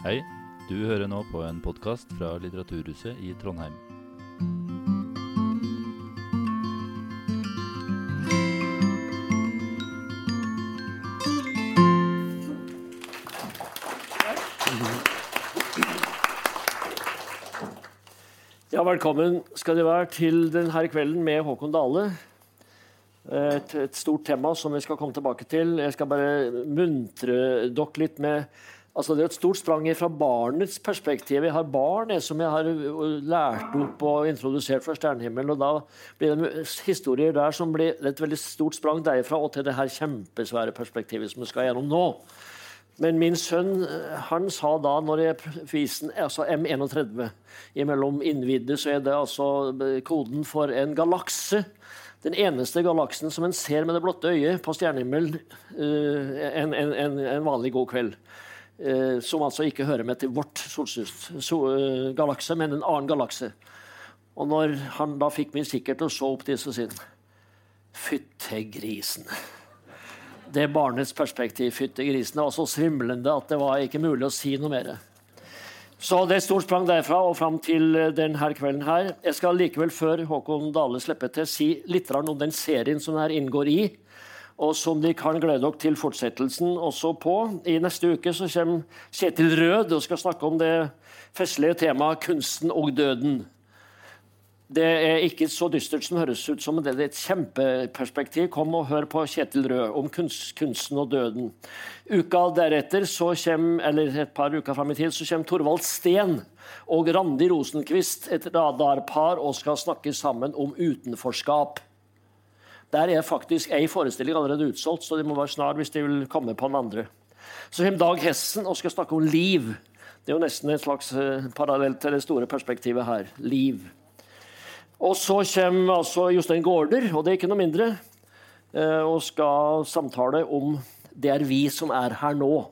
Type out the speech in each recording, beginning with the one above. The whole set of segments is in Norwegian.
Hei, du hører nå på en podkast fra Litteraturhuset i Trondheim. Ja, velkommen skal dere være til denne kvelden med Håkon Dale. Et, et, stort tema som vi skal komme tilbake til. Jeg skal bare muntre dere litt med altså Det er et stort sprang fra barnets perspektiv. Jeg har barn jeg, som jeg har lært opp og introdusert fra stjernehimmelen. og Da blir det historier der som blir et veldig stort sprang derfra og til det her kjempesvære perspektivet som vi skal gjennom nå. Men min sønn han sa da, når jeg visen, altså M31 Imellom innvidde så er det altså koden for en galakse. Den eneste galaksen som en ser med det blotte øyet på stjernehimmelen en, en, en, en, vanlig god kveld. Som altså ikke hører med til vårt galakse, men en annen galakse. Og når han da fikk min kikkert og så opp til, så sier han Fytte grisen det barnets perspektiv. Fytte grisen. Det var så svimlende at det var ikke mulig å si noe mer. Så det er stort sprang derfra og fram til denne kvelden her. Jeg skal likevel, før Håkon Dale slipper til, si litt om den serien som her inngår i, og som de kan glede dere til fortsettelsen også på. I neste uke så kommer Kjetil Rød og skal snakke om det festlige temaet kunsten og døden. Det er ikke så dystert som høres ut som det. er et kjempeperspektiv. Kom og hør på Kjetil Rød om kunst, kunsten og døden. Uka deretter, kommer, eller et par uker fram i tid, så kommer Torvald Steen og Randi Rosenquist, et radarpar, og skal snakke sammen om utenforskap. Der er faktisk ei forestilling allerede utsolgt, så de må være snar hvis de vil komme på den andre. Så kommer Dag Hessen og skal snakke om liv. Det er jo nesten et slags eh, parallell til det store perspektivet her. Liv. Og så kommer altså Jostein Gaarder, og det er ikke noe mindre, eh, og skal samtale om 'Det er vi som er her nå'.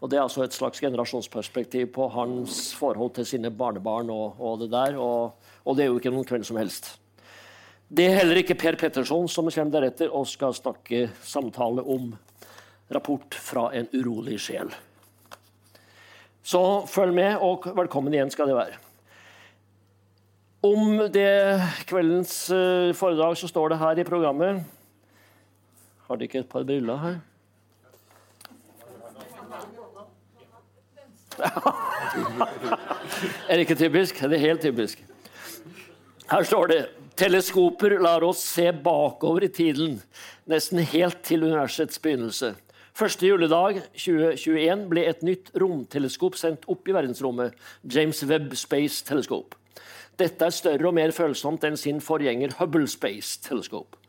Og Det er altså et slags generasjonsperspektiv på hans forhold til sine barnebarn. Og, og det der, og, og, det er jo ikke noen kveld som helst. Det er heller ikke Per Petterson som kommer deretter og skal snakke samtale om rapport fra en urolig sjel. Så følg med, og velkommen igjen skal det være. Om det kveldens uh, foredrag så står det her i programmet Har de ikke et par briller her? er det ikke typisk? Det er helt typisk. Her står det Teleskoper lar oss se bakover i tiden, nesten helt til universets begynnelse. Første juledag 2021 ble et nytt romteleskop sendt opp i verdensrommet, James Webb Space Telescope. Dette er større og mer følsomt enn sin forgjenger Hubble Space Telescope.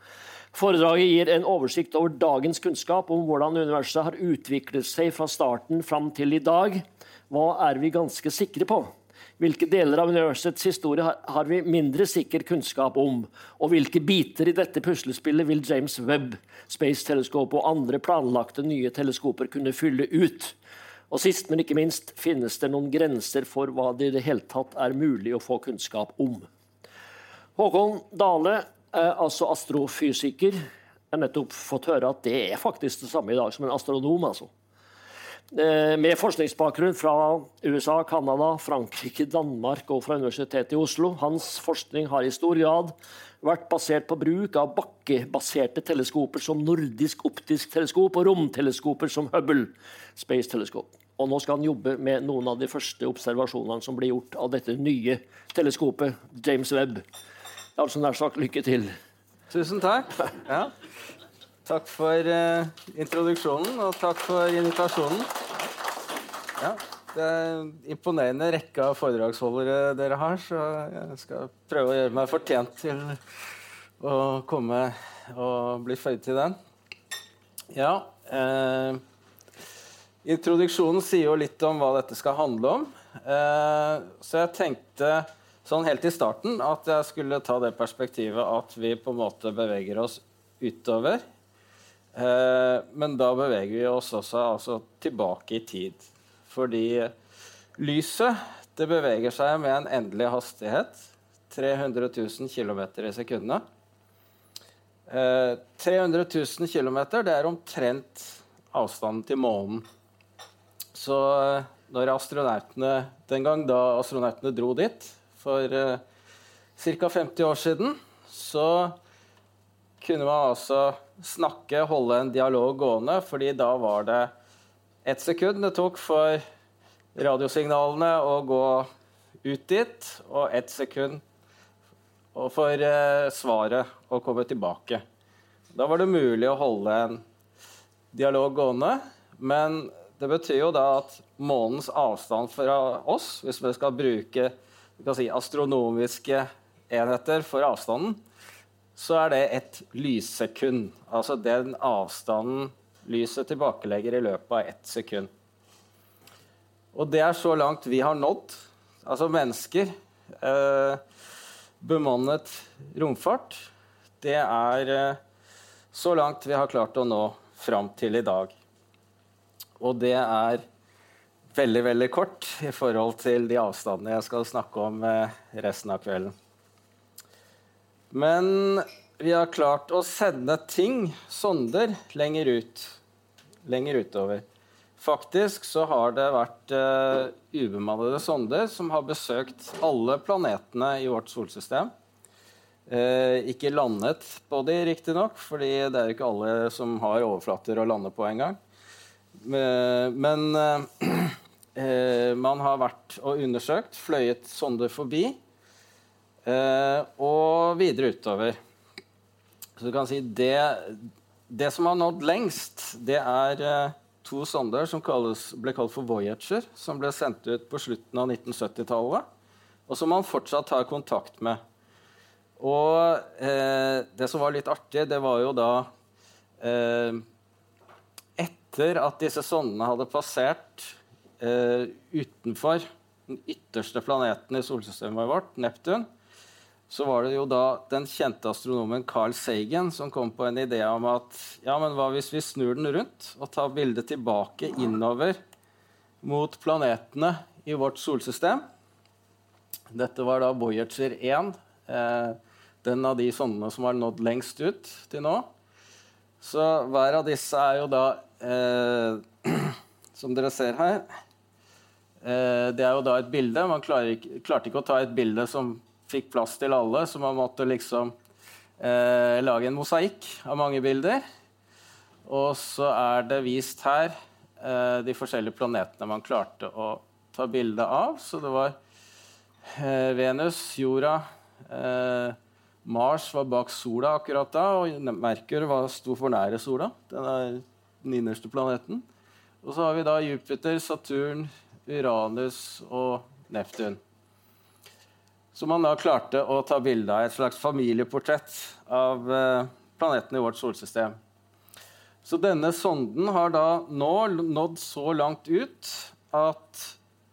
Foredraget gir en oversikt over dagens kunnskap om hvordan universet har utviklet seg fra starten fram til i dag. Hva er vi ganske sikre på? Hvilke deler av universets historie har vi mindre sikker kunnskap om? Og hvilke biter i dette puslespillet vil James Webb Space Telescope og andre planlagte nye teleskoper kunne fylle ut? Og sist, men ikke minst, finnes det noen grenser for hva det i det hele tatt er mulig å få kunnskap om. Håkon Dale, altså astrofysiker, har nettopp fått høre at det er faktisk det samme i dag som en astronom. altså. Eh, med forskningsbakgrunn fra USA, Canada, Frankrike, Danmark og fra Universitetet i Oslo. Hans forskning har i stor grad vært basert på bruk av bakkebaserte teleskoper som nordisk optisk teleskop og romteleskoper som Hubble Space Telescope. Og nå skal han jobbe med noen av de første observasjonene som blir gjort av dette nye teleskopet, James Webb. Altså nær sagt lykke til. Tusen takk. Ja. Takk for uh, introduksjonen, og takk for invitasjonen. Ja, det er en imponerende rekke av foredragsholdere dere har, så jeg skal prøve å gjøre meg fortjent til å komme og bli føyd til den. Ja, uh, Introduksjonen sier jo litt om hva dette skal handle om. Uh, så jeg tenkte sånn helt i starten at jeg skulle ta det perspektivet at vi på en måte beveger oss utover. Eh, men da beveger vi oss også altså, tilbake i tid. Fordi lyset det beveger seg med en endelig hastighet. 300 000 km i sekundet. Eh, 300 000 km det er omtrent avstanden til månen. Så når astronautene, den gang da astronautene dro dit for uh, ca. 50 år siden, så kunne man altså snakke, holde en dialog gående, fordi da var det ett sekund det tok for radiosignalene å gå ut dit, og ett sekund for uh, svaret å komme tilbake. Da var det mulig å holde en dialog gående, men det betyr jo da at månens avstand fra oss, hvis vi skal bruke vi si, astronomiske enheter for avstanden, så er det et lyssekund. Altså den avstanden lyset tilbakelegger i løpet av ett sekund. Og det er så langt vi har nådd, altså mennesker. Eh, bemannet romfart. Det er eh, så langt vi har klart å nå fram til i dag. Og det er veldig, veldig kort i forhold til de avstandene jeg skal snakke om eh, resten av kvelden. Men vi har klart å sende ting, sonder, lenger ut. Lenger utover. Faktisk så har det vært uh, ubemannede sonder som har besøkt alle planetene i vårt solsystem. Uh, ikke landet på de, riktignok, fordi det er ikke alle som har overflater å lande på engang. Uh, men uh, man har vært og undersøkt, fløyet sonder forbi, og videre utover. Så du kan si det, det som har nådd lengst, det er eh, to sonder som kalles, ble kalt for Voyager, som ble sendt ut på slutten av 1970-tallet, og som man fortsatt har kontakt med. Og eh, det som var litt artig, det var jo da eh, Etter at disse sondene hadde passert eh, utenfor den ytterste planeten i solsystemet vårt, Neptun, så var det jo da den kjente astronomen Carl Sagen som kom på en idé om at ja, men hva hvis vi snur den rundt og tar bildet tilbake innover mot planetene i vårt solsystem? Dette var da Voyager 1. Eh, den av de sondene som har nådd lengst ut til nå. Så hver av disse er jo da eh, Som dere ser her eh, Det er jo da et bilde. Man ikke, klarte ikke å ta et bilde som fikk plass til alle, så man måtte liksom eh, lage en mosaikk av mange bilder. Og så er det vist her eh, de forskjellige planetene man klarte å ta bilde av. Så det var eh, Venus, jorda eh, Mars var bak sola akkurat da, og Merkur var, sto for nære sola. Den er den innerste planeten. Og så har vi da Jupiter, Saturn, Uranus og Neptun. Så man da klarte å ta bilde av et slags familieportrett av eh, planeten i vårt solsystem. Så denne sonden har da nå nådd så langt ut at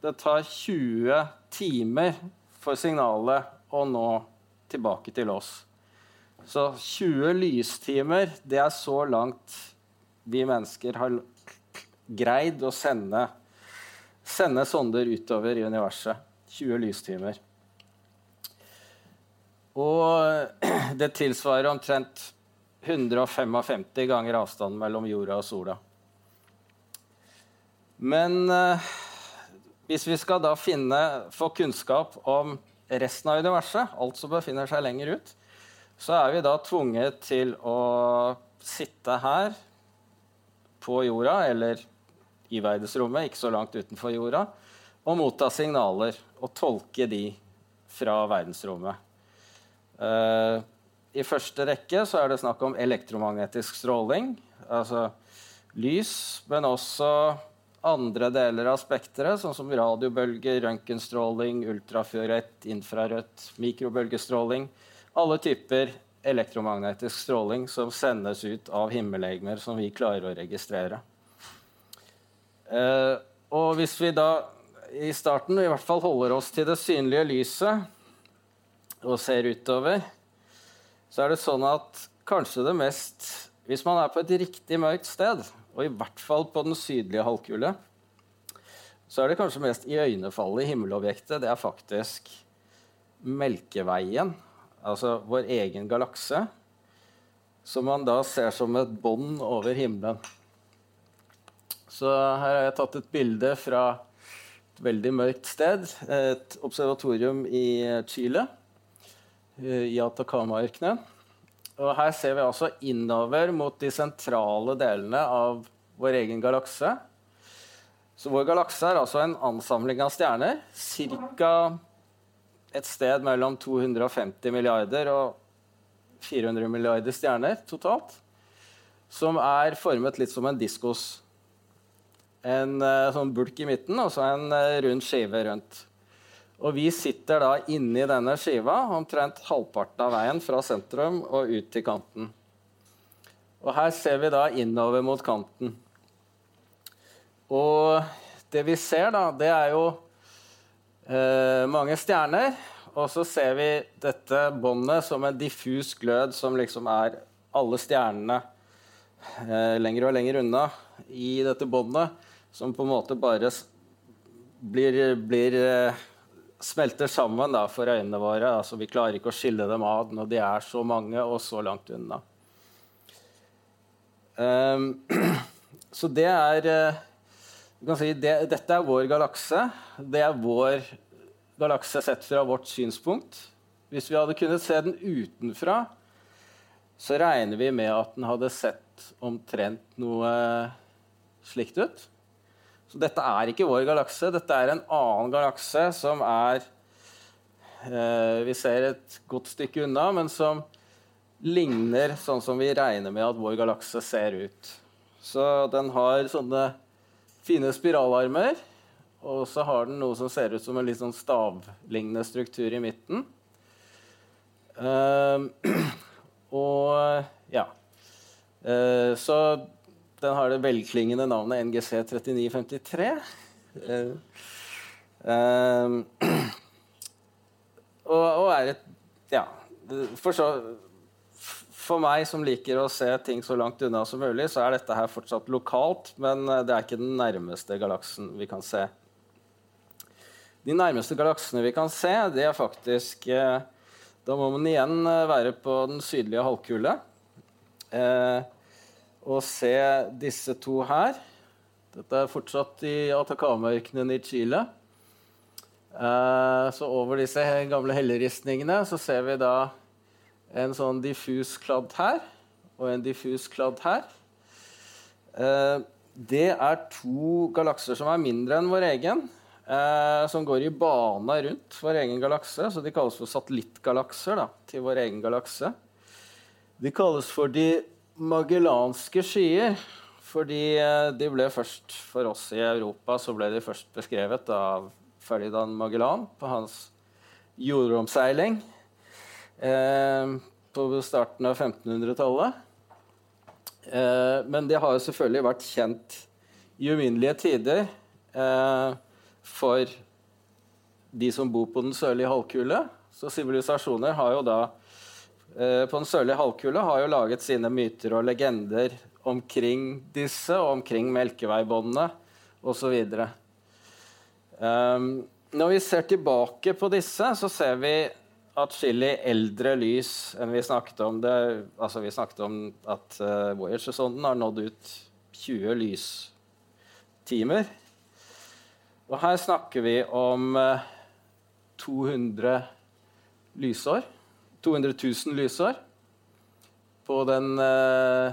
det tar 20 timer for signalet å nå tilbake til oss. Så 20 lystimer, det er så langt vi mennesker har greid å sende, sende sonder utover i universet. 20 lystimer. Og det tilsvarer omtrent 155 ganger avstanden mellom jorda og sola. Men eh, hvis vi skal da finne, få kunnskap om resten av universet, alt som befinner seg lenger ut, så er vi da tvunget til å sitte her på jorda, eller i verdensrommet, ikke så langt utenfor jorda, og motta signaler og tolke de fra verdensrommet. Uh, I første rekke så er det snakk om elektromagnetisk stråling, altså lys, men også andre deler av spekteret, sånn som radiobølger, røntgenstråling, ultrafiorett, infrarødt, mikrobølgestråling. Alle typer elektromagnetisk stråling som sendes ut av himmellegemer som vi klarer å registrere. Eh, og hvis vi da i starten i hvert fall holder oss til det synlige lyset og ser utover, så er det sånn at kanskje det mest Hvis man er på et riktig mørkt sted, og i hvert fall på den sydlige halvkule, så er det kanskje mest iøynefallende himmelobjektet det er faktisk Melkeveien, altså vår egen galakse, som man da ser som et bånd over himmelen. Så her har jeg tatt et bilde fra et veldig mørkt sted. Et observatorium i Chile, i Atacama-ørkenen. Og her ser vi altså innover mot de sentrale delene av vår egen galakse. Så vår galakse er altså en ansamling av stjerner. Ca. et sted mellom 250 milliarder og 400 milliarder stjerner totalt. Som er formet litt som en diskos. En uh, sånn bulk i midten og så en uh, rund skive rundt. Og vi sitter da inni denne skiva, omtrent halvparten av veien fra sentrum og ut til kanten. Og her ser vi da innover mot kanten. Og det vi ser, da, det er jo eh, mange stjerner. Og så ser vi dette båndet som en diffus glød som liksom er alle stjernene eh, lenger og lenger unna i dette båndet, som på en måte bare blir, blir eh, smelter sammen da, for øynene våre. Altså, vi klarer ikke å skille dem ad når de er så mange og så langt unna. Um, så det er uh, si, det, Dette er vår galakse. Det er vår galakse sett fra vårt synspunkt. Hvis vi hadde kunnet se den utenfra, så regner vi med at den hadde sett omtrent noe slikt ut. Så dette er ikke vår galakse. Dette er en annen galakse som er eh, Vi ser et godt stykke unna, men som ligner sånn som vi regner med at vår galakse ser ut. Så den har sånne fine spiralarmer. Og så har den noe som ser ut som en litt sånn stavlignende struktur i midten. Uh, og ja. Uh, så den har det velklingende navnet NGC3953. Uh, uh, og, og, er et Ja. For, så, for, meg som liker å se ting så langt unna som mulig, så er dette her fortsatt lokalt, men eh, det er ikke den nærmeste galaksen vi kan se. De nærmeste galaksene vi kan se, det er faktisk eh, Da må man igjen eh, være på den sydlige halvkule. Eh, å se disse to her. Dette er fortsatt i Atacama-ørkenen i Chile. Uh, så over disse gamle helleristningene så ser vi da en sånn diffus kladd her og en diffus kladd her. Uh, det er to galakser som er mindre enn vår egen, uh, som går i bane rundt vår egen galakse. Så de kalles for satellittgalakser da, til vår egen galakse. De kalles for de magellanske skyer. Fordi eh, de ble først for oss i Europa så ble de først beskrevet av Ferdinand Magellan på hans jordomseiling eh, på starten av 1500-tallet. Eh, men det har jo selvfølgelig vært kjent i uminnelige tider eh, for de som bor på den sørlige halvkule. Så sivilisasjoner har jo da på den sørlige halvkule har jo laget sine myter og legender omkring disse og omkring Melkeveibåndene osv. Um, ehm, når vi ser tilbake på disse, så ser vi atskillig eldre lys enn vi snakket om. Det, altså vi snakket om at uh, Voyager-sonden har nådd ut 20 lystimer. Og her snakker vi om uh, 200 lysår. 200 000 lysår. På den eh,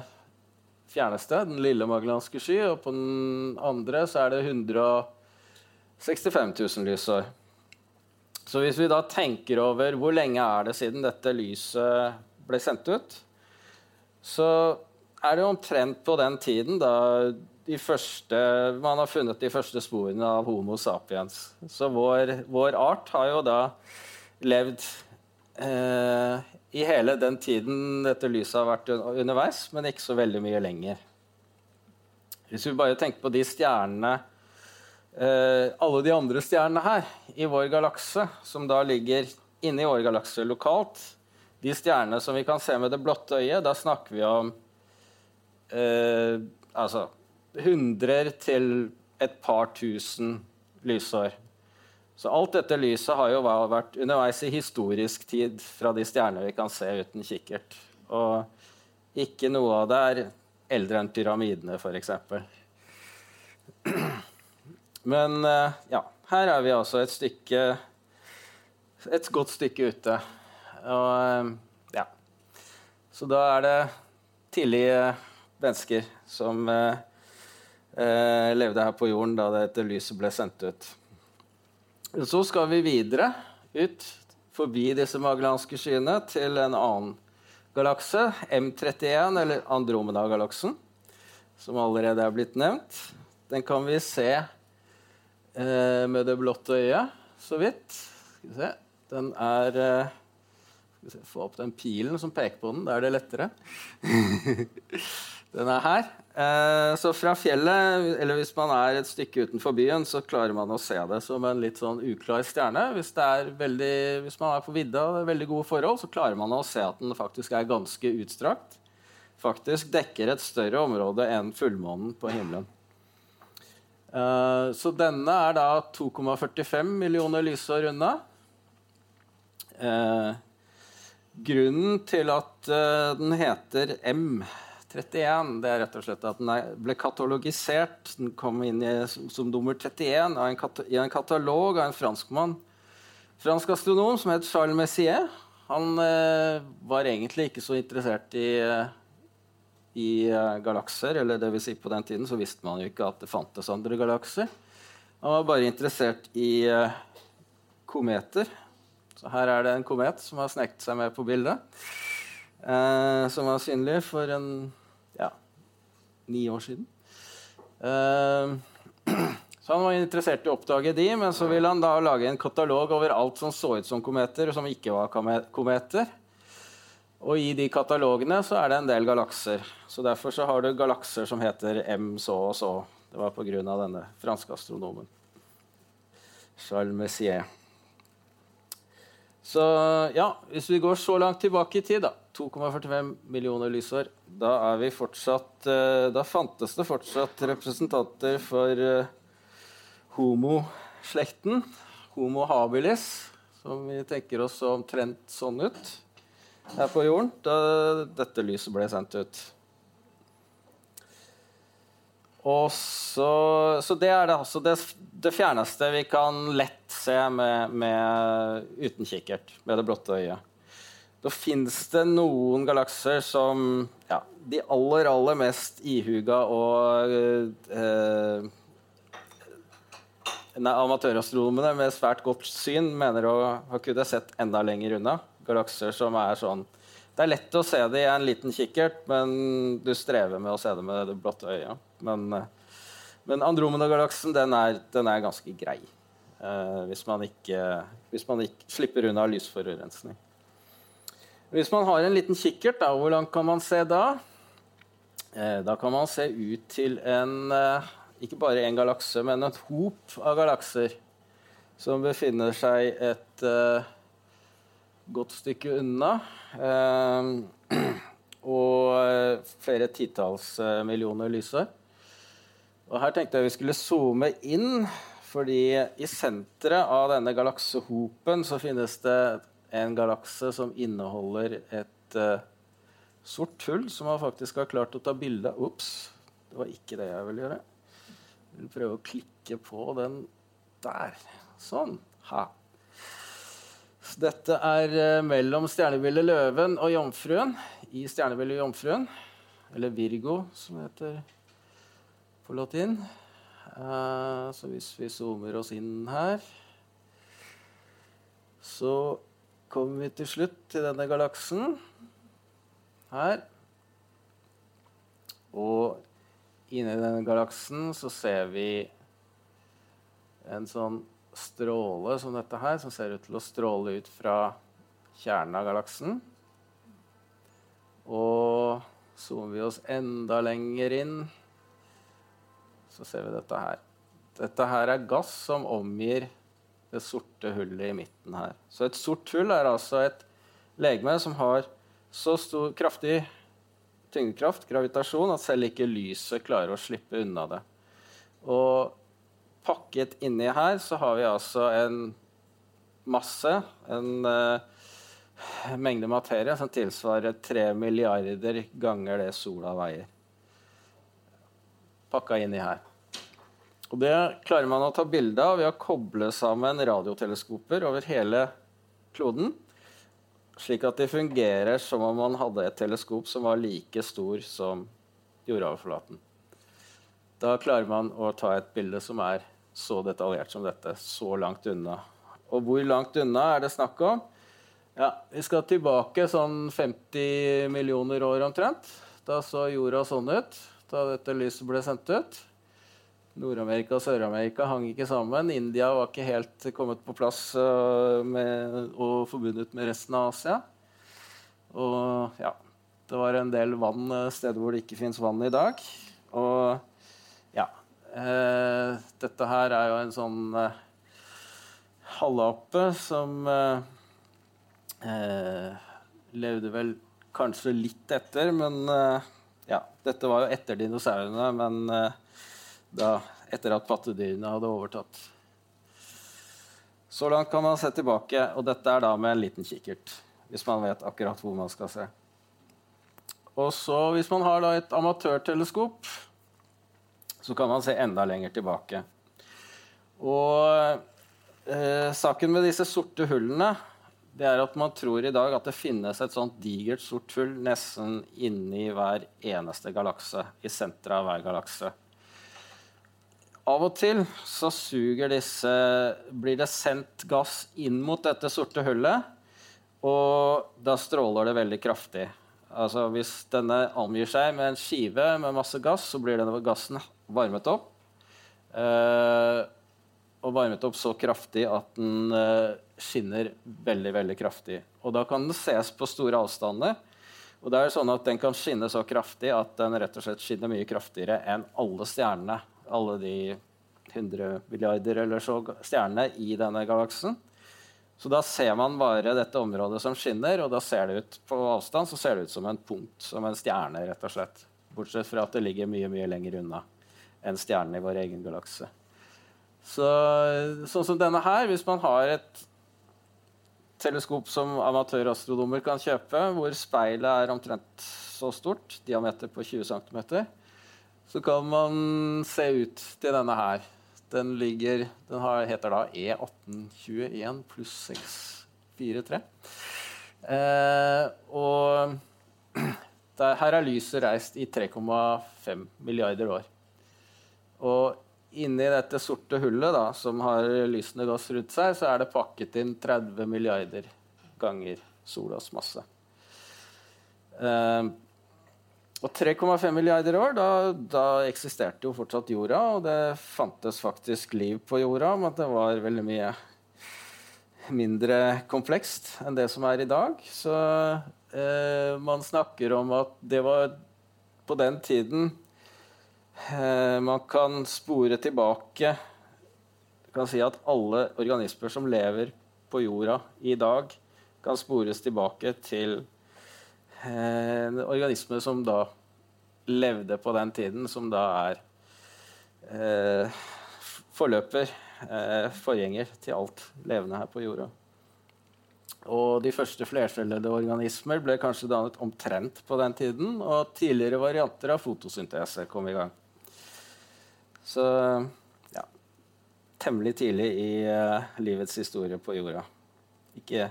fjerneste, den lille magellanske sky, og på den andre så er det 165 000 lysår. Så hvis vi da tenker over hvor lenge er det siden dette lyset ble sendt ut, så er det omtrent på den tiden da de første, man har funnet de første sporene av Homo sapiens. Så vår, vår art har jo da levd eh, i hele den tiden dette lyset har vært underveis, men ikke så veldig mye lenger. Hvis vi bare tenker på de stjernene eh, Alle de andre stjernene her i vår galakse, som da ligger inni vår galakse lokalt De stjernene som vi kan se med det blotte øyet, da snakker vi om eh, altså hundrer til et par tusen lysår. Så alt dette lyset har jo vært underveis i historisk tid fra de stjerner vi kan se uten kikkert. Og ikke noe av det er eldre enn pyramidene, f.eks. Men eh, ja, her er vi altså et stykke Et godt stykke ute. Og eh, ja. Så da er det tidlige mennesker som eh, eh, levde her på jorden da dette lyset ble sendt ut. Så skal vi videre ut forbi disse magellanske skyene til en annen galakse, M31, eller Andromeda-galaksen, som allerede er blitt nevnt. Den kan vi se eh, med det blotte øyet, så vidt. Skal vi se. Den er eh, Skal vi se, Få opp den pilen som peker på den. Da er det lettere. den er her. Eh, så fra fjellet, eller hvis man er et stykke utenfor byen, så klarer man å se det som en litt sånn uklar stjerne. Hvis, er veldig, hvis man er på vidda og det er veldig gode forhold, så klarer man å se at den faktisk er ganske utstrakt. Faktisk dekker et større område enn fullmånen på himmelen. Eh, så denne er da 2,45 millioner lysår unna. Eh, grunnen til at den heter M31, det er rett og slett at den ble katalogisert. Den kom inn i, som, nummer 31 en i en katalog av en franskmann. Fransk astronom som het Charles Messier. Han eh, var egentlig ikke så interessert i i uh, galakser. Eller det vil si på den tiden så visste man jo ikke at det fantes andre galakser. Han var bare interessert i uh, kometer. Så her er det en komet som har sneket seg med på bildet. Eh, som var synlig for en ni år siden. så han var interessert i å oppdage de, men så ville han da lage en katalog over alt som så ut som kometer, og som ikke var kometer. Og i de katalogene så er det en del galakser. Så derfor så har du galakser som heter M så og så. Det var pga. denne franske astronomen. Charles Messier. Så ja, hvis vi går så langt tilbake i tid, da 2,45 millioner lysår, da er vi fortsatt eh, Da fantes det fortsatt representanter for eh, homo-slekten. Homo habilis, som vi tenker oss omtrent sånn ut her på jorden da dette lyset ble sendt ut. Og så, så det er det, altså det, det, fjerneste vi kan lett se med, med, uten kikkert, med det blotte øyet. Da fins det noen galakser som ja, de aller, aller mest ihuga og eh, Amatørastronomene med svært godt syn mener å ha kunnet sett enda lenger unna galakser som er sånn Det er lett å se det i en liten kikkert, men du strever med å se det med det blotte øyet. Men, eh, men Andromeda-galaksen den den er, ganske grei. Eh, hvis, man ikke, hvis, man ikke, slipper unna lysforurensning. Hvis man har en liten kikkert, da, hvor langt kan man se da? Eh, da kan man se ut til en eh, ikke bare en galakse, men et hop av galakser som befinner seg et eh, godt stykke unna. Eh, og flere titalls millioner lysår. Og her tenkte jeg vi skulle zoome inn, fordi i senteret av denne galaksehopen så finnes det en galakse som inneholder et uh, sort hull som man faktisk har klart å ta bilde av. Ops, det var ikke det jeg ville gjøre. Jeg vil prøve å klikke på den der. Sånn. Ha. Dette er uh, mellom stjernebildet Løven og Jomfruen i stjernebildet Jomfruen. Eller Virgo, som det heter på latin. Uh, så hvis vi zoomer oss inn her Så kommer vi til slutt til denne galaksen her. Og inni denne galaksen så ser vi en sånn stråle som dette her, som ser ut til å stråle ut fra kjernen av galaksen. Og zoomer vi oss enda lenger inn, så ser vi dette her. Dette her er gass som omgir det sorte hullet i midten her. Så et sort hull er altså et legeme som har så stor, kraftig tyngdekraft, gravitasjon, at selv ikke lyset klarer å slippe unna det. Og pakket inni her så har vi altså en masse, en uh, mengde materie som tilsvarer tre milliarder ganger det sola veier. Pakka inni her. Og det klarer man å ta bilde av ved å koble sammen radioteleskoper over hele kloden, slik at de fungerer som om man hadde et teleskop som var like stor som jordoverflaten. Da klarer man å ta et bilde som er så detaljert som dette, så langt unna. Og hvor langt unna er det snakk om? Ja, Vi skal tilbake sånn 50 millioner år omtrent. Da så jorda sånn ut da dette lyset ble sendt ut. Nord-Amerika og Sør-Amerika hang ikke sammen. India var ikke helt kommet på plass uh, med, og forbundet med resten av Asia. Og ja, det var en del vann uh, steder hvor det ikke fins vann i dag. Og ja eh, Dette her er jo en sånn eh, halvape som levde vel kanskje litt etter, men ja, dette var jo etter dinosaurene, men da, etter at pattedyrene hadde overtatt. Så langt kan man se tilbake, og dette er da med en liten kikkert. Hvis man vet akkurat hvor man skal se. Og så, Hvis man har da et amatørteleskop, så kan man se enda lenger tilbake. Og eh, Saken med disse sorte hullene det er at man tror i dag at det finnes et sånt digert sort hull nesten inni hver eneste galakse. I senteret av hver galakse. Av og til så suger disse Blir det sendt gass inn mot dette sorte hullet, og da stråler det veldig kraftig. Altså Hvis denne angir seg med en skive med masse gass, så blir denne gassen varmet opp. Eh, og varmet opp så kraftig at den eh, skinner veldig veldig kraftig. Og Da kan den ses på store avstander. Og det er sånn at Den kan skinne så kraftig at den rett og slett skinner mye kraftigere enn alle stjernene alle de 100 milliarder eller så stjernene i denne galaksen. Så da ser man bare dette området som skinner, og da ser det ut på avstand så ser det ut som en punkt, som en stjerne, rett og slett. Bortsett fra at det ligger mye mye lenger unna enn stjernene i vår egen galakse. Så, sånn som denne her, hvis man har et teleskop som amatørastronomer kan kjøpe, hvor speilet er omtrent så stort, diameter på 20 cm, så kan man se ut til denne her. Den, ligger, den har, heter da E1821 pluss 643. Eh, og der, her er lyset reist i 3,5 milliarder år. Og inni dette sorte hullet, da, som har lysende gass rundt seg, så er det pakket inn 30 milliarder ganger solas masse. Eh, og 3,5 milliarder år, da, da, eksisterte jo fortsatt jorda, og det fantes faktisk liv på jorda, men det var veldig mye mindre komplekst enn det som er i dag. Så eh, man snakker om at det var på den tiden eh, man kan spore tilbake kan si at alle organismer som lever på jorda i dag, kan spores tilbake til Eh, en organisme som da levde på den tiden, som da er eh, forløper, eh, forgjenger til alt levende her på jorda. Og de første flercellede organismer ble kanskje dannet omtrent på den tiden, og tidligere varianter av fotosyntese kom i gang. Så ja Temmelig tidlig i eh, livets historie på jorda. Ikke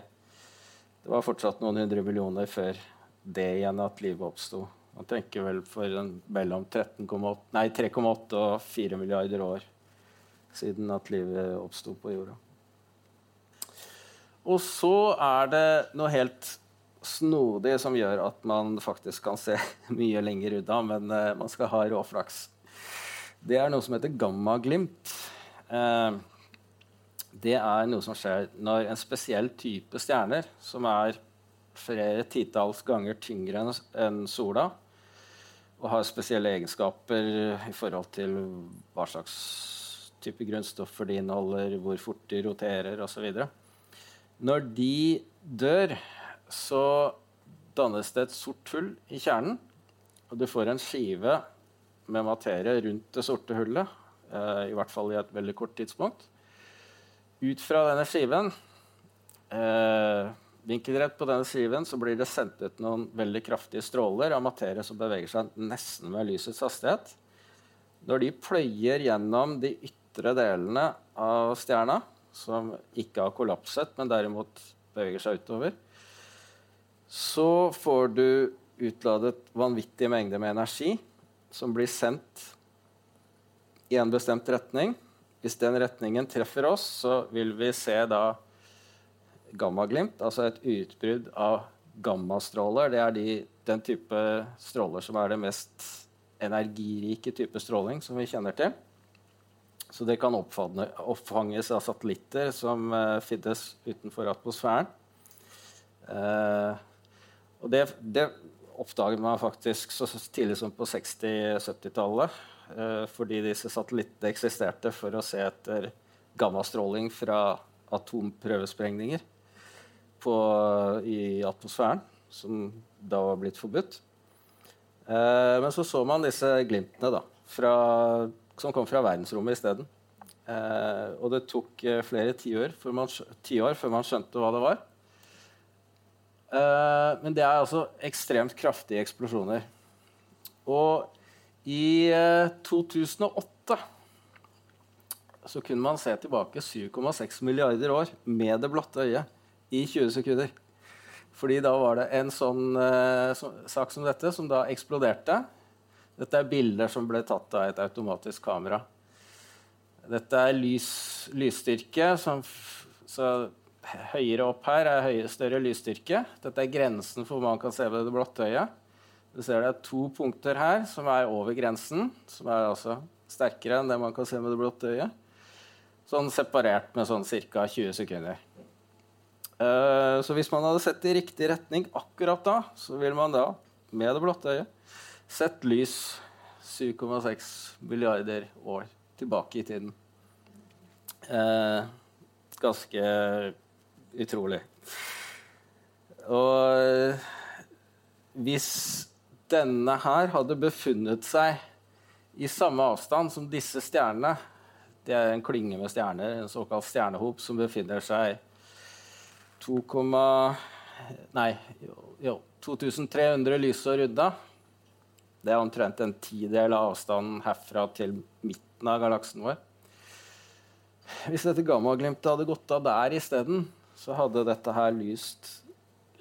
Det var fortsatt noen hundre millioner før det igjen at livet oppsto. Man tenker vel for en, mellom 3,8 og 4 milliarder år siden at livet oppsto på jorda. Og så er det noe helt snodig som gjør at man faktisk kan se mye lenger unna, men uh, man skal ha råflaks. Det er noe som heter gammaglimt. Uh, det er noe som skjer når en spesiell type stjerner, som er flere titalls ganger tyngre enn sola og har spesielle egenskaper i forhold til hva slags type grunnstoffer de inneholder, hvor fort de roterer osv. Når de dør, så dannes det et sort hull i kjernen. Og du får en skive med materie rundt det sorte hullet, eh, i hvert fall i et veldig kort tidspunkt. Ut fra denne skiven eh, vinkelrett på denne skiven så blir det sendt ut noen veldig kraftige stråler av materie som beveger seg nesten med lysets hastighet. Når de pløyer gjennom de ytre delene av stjerna, som ikke har kollapset, men derimot beveger seg utover, så får du utladet vanvittige mengder med energi som blir sendt i en bestemt retning. Hvis den retningen treffer oss, så vil vi se da gammaglimt, altså et utbrudd av gammastråler. Det er de, den type stråler som er det mest energirike type stråling som vi kjenner til. Så det kan oppfanges av satellitter som uh, finnes utenfor atmosfæren. Uh, og det, det, oppdaget man faktisk så tidlig som på 60-70-tallet. Uh, eh, fordi disse satellittene eksisterte for å se etter gammastråling fra atomprøvesprengninger på, i atmosfæren, som da var blitt forbudt. men så så man disse glimtene da, fra som kom fra verdensrommet isteden. Eh, og det tok eh, flere tiår før, ti før man skjønte hva det var. Eh, men det er altså ekstremt kraftige eksplosjoner. Og i 2008 eh, så kunne man se tilbake 7,6 milliarder år med det blotte øyet i 20 sekunder. Fordi da var det en sånn eh, så, sak som dette som da eksploderte dette er bilder som ble tatt av et automatisk kamera. Dette er lys, lysstyrke. Som, så høyere opp her er høyere, større lysstyrke. Dette er grensen for hva man kan se ved det blotte øyet. Du ser det er to punkter her som er over grensen, som er altså sterkere enn det man kan se med det blotte øyet. Sånn separert med sånn ca. 20 sekunder. Uh, så hvis man hadde sett i riktig retning akkurat da, så ville man da, med det blotte øyet, Sett lys 7,6 milliarder år tilbake i tiden. Eh, ganske utrolig. Og hvis denne her hadde befunnet seg i samme avstand som disse stjernene Det er en klynge med stjerner, en såkalt stjernehop, som befinner seg 2, nei, jo, 2300 lysår unna. Det er omtrent en tidel av avstanden herfra til midten av galaksen vår. Hvis dette gammaglimtet hadde gått av der isteden, så hadde dette her lyst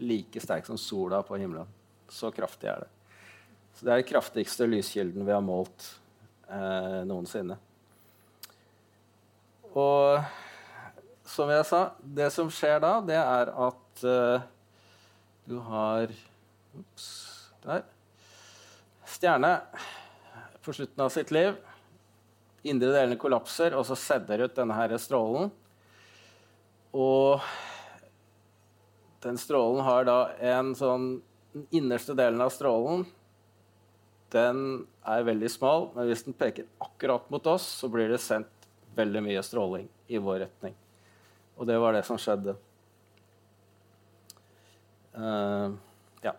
like sterkt som sola på himmelen. Så kraftig er det. Så det er den kraftigste lyskilden vi har målt eh, noensinne. Og som jeg sa, det som skjer da, det er at uh, du har Ops. Der stjerne på slutten av sitt liv. Indre delene kollapser, og så sender ut denne her strålen. Og den strålen har da en sånn Den innerste delen av strålen den er veldig smal, men hvis den peker akkurat mot oss, så blir det sendt veldig mye stråling i vår retning. Og det var det som skjedde. Uh, ja.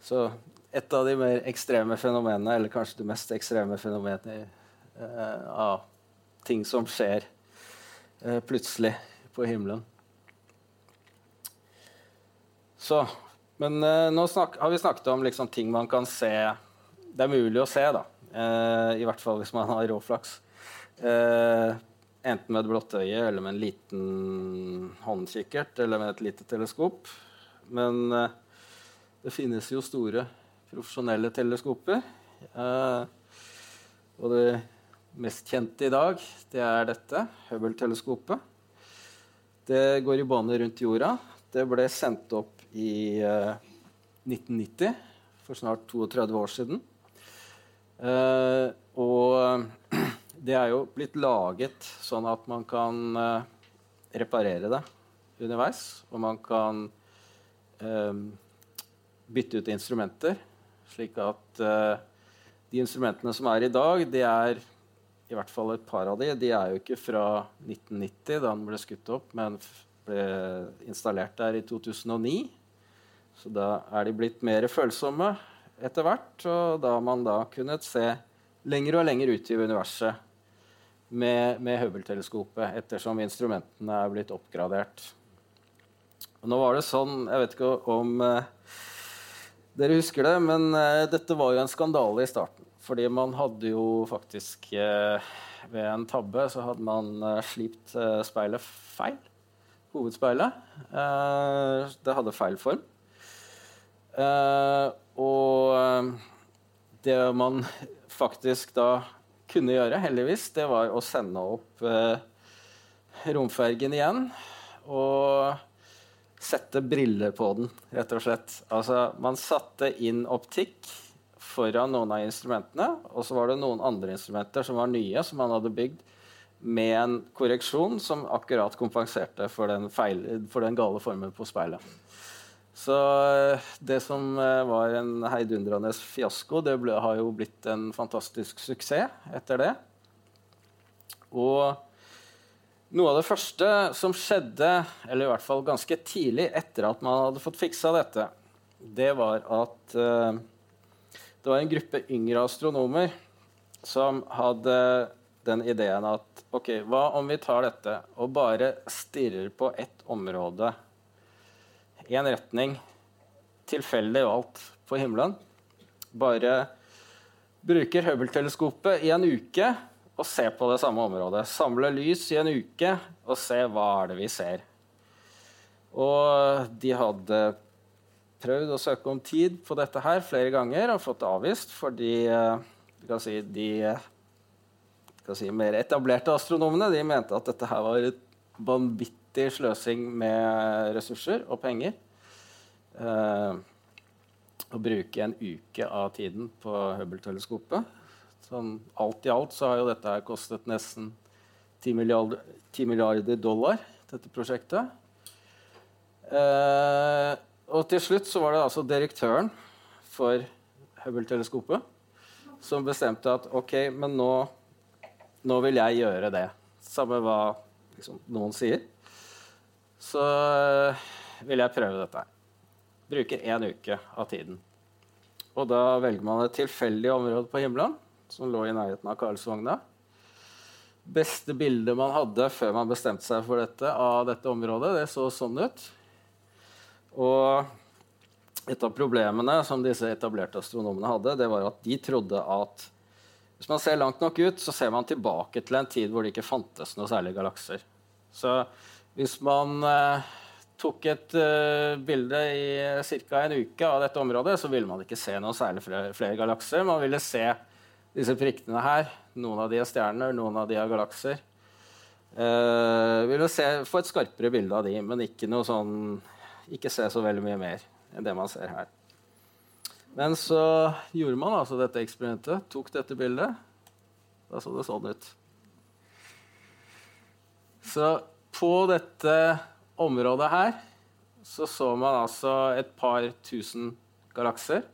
Så et av de mer ekstreme fenomenene, eller kanskje det mest ekstreme fenomenet uh, av ting som skjer uh, plutselig på himmelen. Så Men uh, nå snak, har vi snakket om liksom, ting man kan se Det er mulig å se, da. I hvert fall hvis man har råflaks. Enten med et blått øye eller med en liten håndkikkert eller med et lite teleskop. Men det finnes jo store profesjonelle teleskoper. Eh, og det mest kjente i dag, det er dette, Hubble-teleskopet. Det går i bane rundt jorda. Det ble sendt opp i eh, 1990, for snart 32 år siden. Eh, og det er jo blitt laget sånn at man kan eh, reparere det underveis. Og man kan eh, bytte ut instrumenter slik at uh, de instrumentene som er i dag, de er i hvert fall et par av de, de er jo ikke fra 1990, da den ble skutt opp, men ble installert der i 2009. Så da er de blitt mer følsomme etter hvert, og da har man da kunnet se lenger og lenger ut i universet med, med Hubble-teleskopet, ettersom instrumentene er blitt oppgradert. Og nå var det sånn, Jeg vet ikke om eh, dere husker det, men eh, dette var jo en skandale i starten. Fordi man hadde jo faktisk eh, Ved en tabbe så hadde man eh, slipt eh, speilet feil. Hovedspeilet. Eh, det hadde feil form. Og det man faktisk da kunne gjøre, heldigvis, det var å sende opp romfergen igjen. Og sette briller på den, rett og slett. Altså, man satte inn optikk foran noen av instrumentene, og så var det noen andre instrumenter som var nye, som man hadde bygd med en korreksjon som akkurat kompenserte for den, feil, for den gale formen på speilet. Så eh, det som eh, var en heidundrende fiasko, det ble, har jo blitt en fantastisk suksess etter det. Og noe av det første som skjedde, eller i hvert fall ganske tidlig etter at man hadde fått fiksa dette, det var at uh, det var en gruppe yngre astronomer som hadde den ideen at OK, hva om vi tar dette og bare stirrer på ett område, én retning, tilfeldig valgt på himmelen? Bare bruker Hubble-teleskopet i en uke og ser på det samme området. Samler lys i en uke og ser hva er det vi ser. Og de hadde prøvd å søke om tid på dette her flere ganger og fått det avvist fordi si, de si, mer etablerte astronomene de mente at dette her var et vanvittig sløsing med ressurser og penger. Eh, å bruke en uke av tiden på Hubble-teleskopet. Sånn, alt i alt så har jo dette kostet nesten 10 milliarder, 10 milliarder dollar, dette prosjektet. Eh, og til slutt så var det altså direktøren for Hubble-teleskopet som bestemte at OK, men nå, nå, vil jeg gjøre det. Samme hva liksom, noen sier. Så eh, vil jeg prøve dette. Bruker én uke av tiden. Og da velger man et tilfeldig område på himmelen som lå i nærheten av Karlsvogna. Beste bildet man hadde før man bestemte seg for dette, av dette området, det så sånn ut. Og et av problemene som disse etablerte astronomene hadde, det var at de trodde at hvis man ser langt nok ut, så ser man tilbake til en tid hvor det ikke fantes noe særlig galakser. Så hvis man eh, tok et uh, bilde i ca. en uke av dette området, så ville man ikke se noe særlig flere, galakser. Man ville se disse prikkene her. Noen av de er stjerner, noen av de er galakser. Uh, vil se, få et skarpere bilde av de, men ikke sånn Ikke se så veldig mye mer enn det man ser her. Men så gjorde man altså dette eksperimentet. Tok dette bildet. Da så det sånn ut. Så på dette området her så så man altså et par tusen galakser.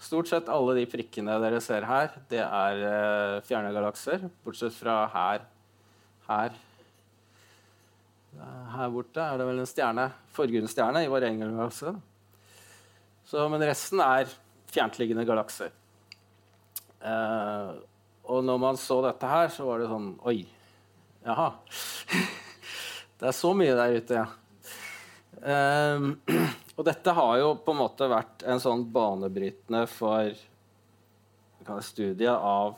Stort sett alle de prikkene dere ser her, det er uh, fjerne galakser. Bortsett fra her. Her. Her borte er det vel en stjerne, forgrunnsstjerne i vår egen galakse. Så, men resten er fjerntliggende galakser. Uh, og når man så dette her, så var det sånn Oi. Jaha. det er så mye der ute, ja. Um, og dette har jo på en måte vært en sånn banebrytende for studiet av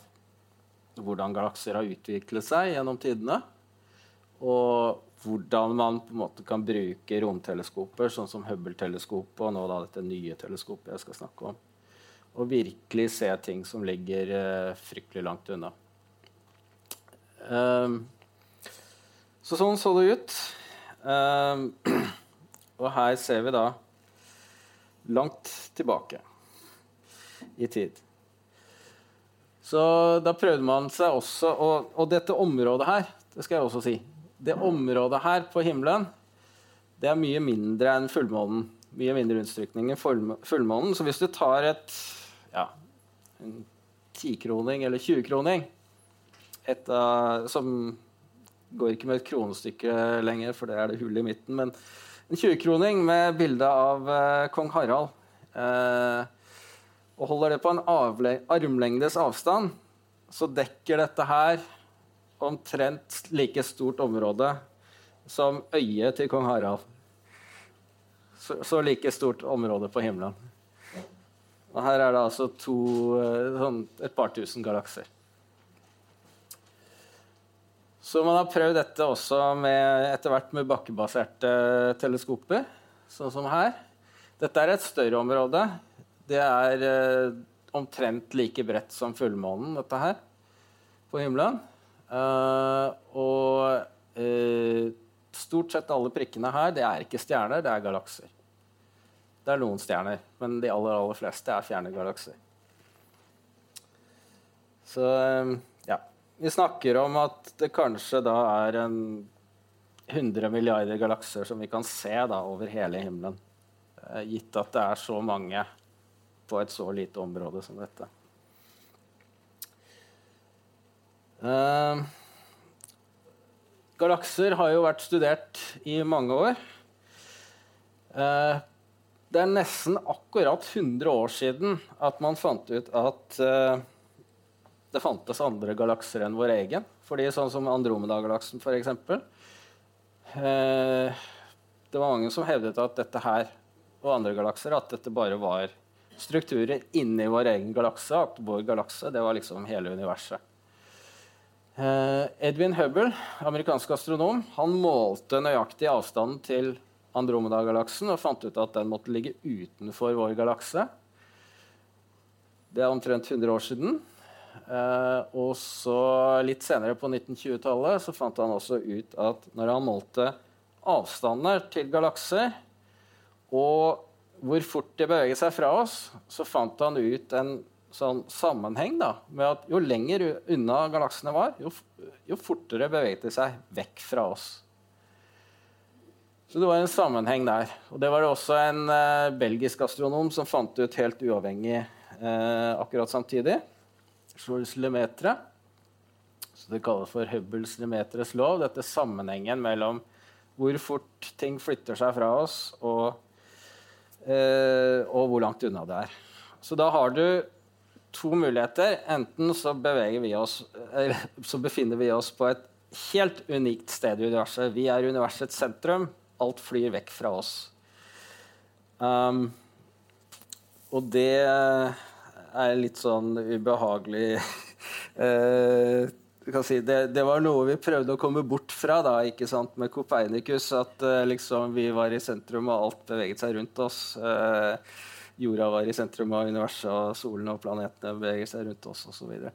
hvordan galakser har utviklet seg gjennom tidene. Og hvordan man på en måte kan bruke romteleskoper, sånn som Hubble-teleskopet og nå da dette nye teleskopet jeg skal snakke om, og virkelig se ting som ligger uh, fryktelig langt unna. Um, så sånn så det ut. Uh, og her ser vi da langt tilbake i tid. Så da prøvde man seg også Og, og dette området her, det skal jeg også si Det området her på himmelen, det er mye mindre enn fullmånen. Mye mindre utstrykning enn fullmånen. Så hvis du tar et ja, en tikroning eller 20-kroning Som går ikke med et kronestykke lenger, for det er det hullet i midten. men en 20-kroning med bilde av uh, kong Harald. Uh, og holder det på en armlengdes avstand, så dekker dette her omtrent like stort område som øyet til kong Harald. Så, så like stort område på himmelen. Og her er det altså to, eh, sånn et par tusen galakser. Så man har prøvd dette også med, etter hvert med bakkebaserte teleskoper, sånn som her. Dette er et større område. Det er eh, omtrent like bredt som fullmånen, dette her, på himmelen. Eh, og eh, stort sett alle prikkene her, det er ikke stjerner, det er galakser. Det er noen stjerner, men de aller, aller fleste er fjerne galakser. Så ja. Vi snakker om at det kanskje da er en 100 milliarder galakser som vi kan se da over hele himmelen. Gitt at det er så mange på et så lite område som dette. Uh, galakser har jo vært studert i mange år. Uh, det er nesten akkurat 100 år siden at man fant ut at det fantes andre galakser enn vår egen. Fordi sånn som Andromeda-galaksen, f.eks. Eh, det var mange som hevdet at dette her og andre galakser at dette bare var strukturer inni vår egen galakse. At vår galakse det var liksom hele universet. Eh, Edwin Hubble, amerikansk astronom, han målte nøyaktig avstanden til Andromeda-galaksen og fant ut at den måtte ligge utenfor vår galakse. Det er omtrent 100 år siden. Eh, og så litt senere på 1920-tallet så fant han også ut at når han målte avstander til galakser og hvor fort de beveget seg fra oss, så fant han ut en sånn sammenheng da, med at jo lenger unna galaksene var, jo, jo, fortere beveget de seg vekk fra oss. Så det var en sammenheng der. Og det var det også en eh, belgisk astronom som fant ut helt uavhengig eh, akkurat samtidig. Lemaitre. Så det kalles for Hubbles Lemetres lov. Dette sammenhengen mellom hvor fort ting flytter seg fra oss, og Eh, og hvor langt unna det er. Så da har du to muligheter. Enten så, vi oss, eller, så befinner vi oss på et helt unikt sted i universet. Vi er universets sentrum. Alt flyr vekk fra oss. Um, og det er litt sånn ubehagelig uh, si, det, det, var noe vi prøvde å komme bort fra da, ikke sant, med Copernicus. At uh, liksom, vi var i sentrum, og alt beveget seg rundt oss. Uh, jorda var i sentrum av universet, og solen og planetene beveger seg rundt oss osv. Så, videre.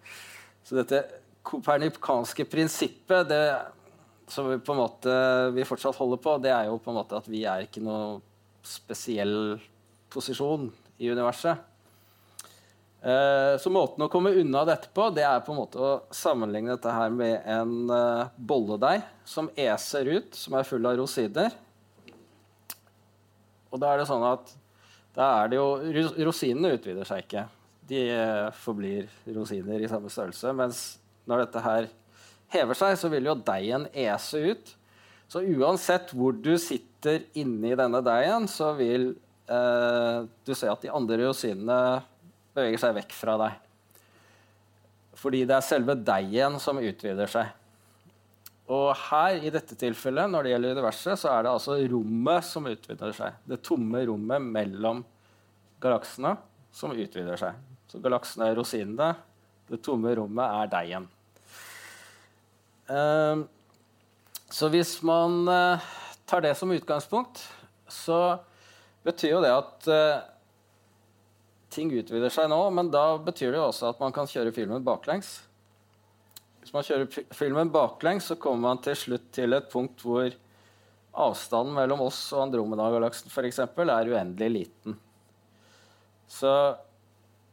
så dette kopernikanske prinsippet det, som vi, på en måte, vi fortsatt holder på, det er jo på en måte at vi er ikke noe spesiell posisjon i universet. Eh, så måten å komme unna dette på, det er på en måte å sammenligne dette her med en uh, bolledeig som eser ut, som er full av rosiner. Og da er det sånn at da er det jo Rosinene utvider seg ikke. De uh, forblir rosiner i samme størrelse. Mens når dette her hever seg, så vil jo deigen ese ut. Så uansett hvor du sitter inni denne deigen, så vil eh, du se at de andre rosinene beveger seg vekk fra deg. Fordi det er selve deg igjen som utvider seg. Og her, i dette tilfellet, når det gjelder universet, så er det altså rommet som utvider seg. Det tomme rommet mellom galaksene som utvider seg. Så galaksene er rosinene. Det tomme rommet er deg Uh, så hvis man uh, tar det som utgangspunkt, så betyr jo det at uh, ting utvider seg nå, men da betyr det jo også at man kan kjøre filmen baklengs. Hvis man kjører filmen baklengs, så kommer man til slutt til et punkt hvor avstanden mellom oss og Andromeda-galaksen f.eks. er uendelig liten. Så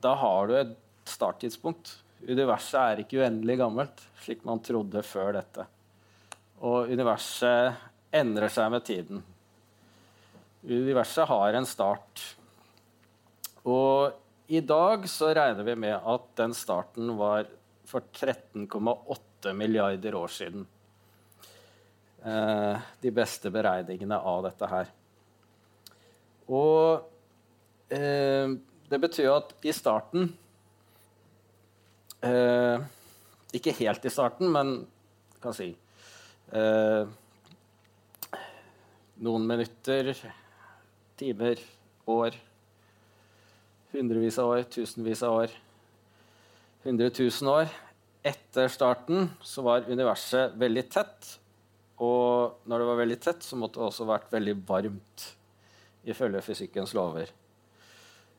da har du et starttidspunkt. Universet er ikke uendelig gammelt, slik man trodde før dette. Og universet endrer seg med tiden. Universet har en start. Og i dag så regner vi med at den starten var for 13,8 milliarder år siden. Eh, de beste beregningene av dette her. Og eh, det betyr at i starten eh, Ikke helt i starten, men kan si eh, Noen minutter, timer, år hundrevis av år, tusenvis av år, hundre tusen år etter starten, så var universet veldig tett. Og når det var veldig tett, så måtte det også vært veldig varmt, ifølge fysikkens lover.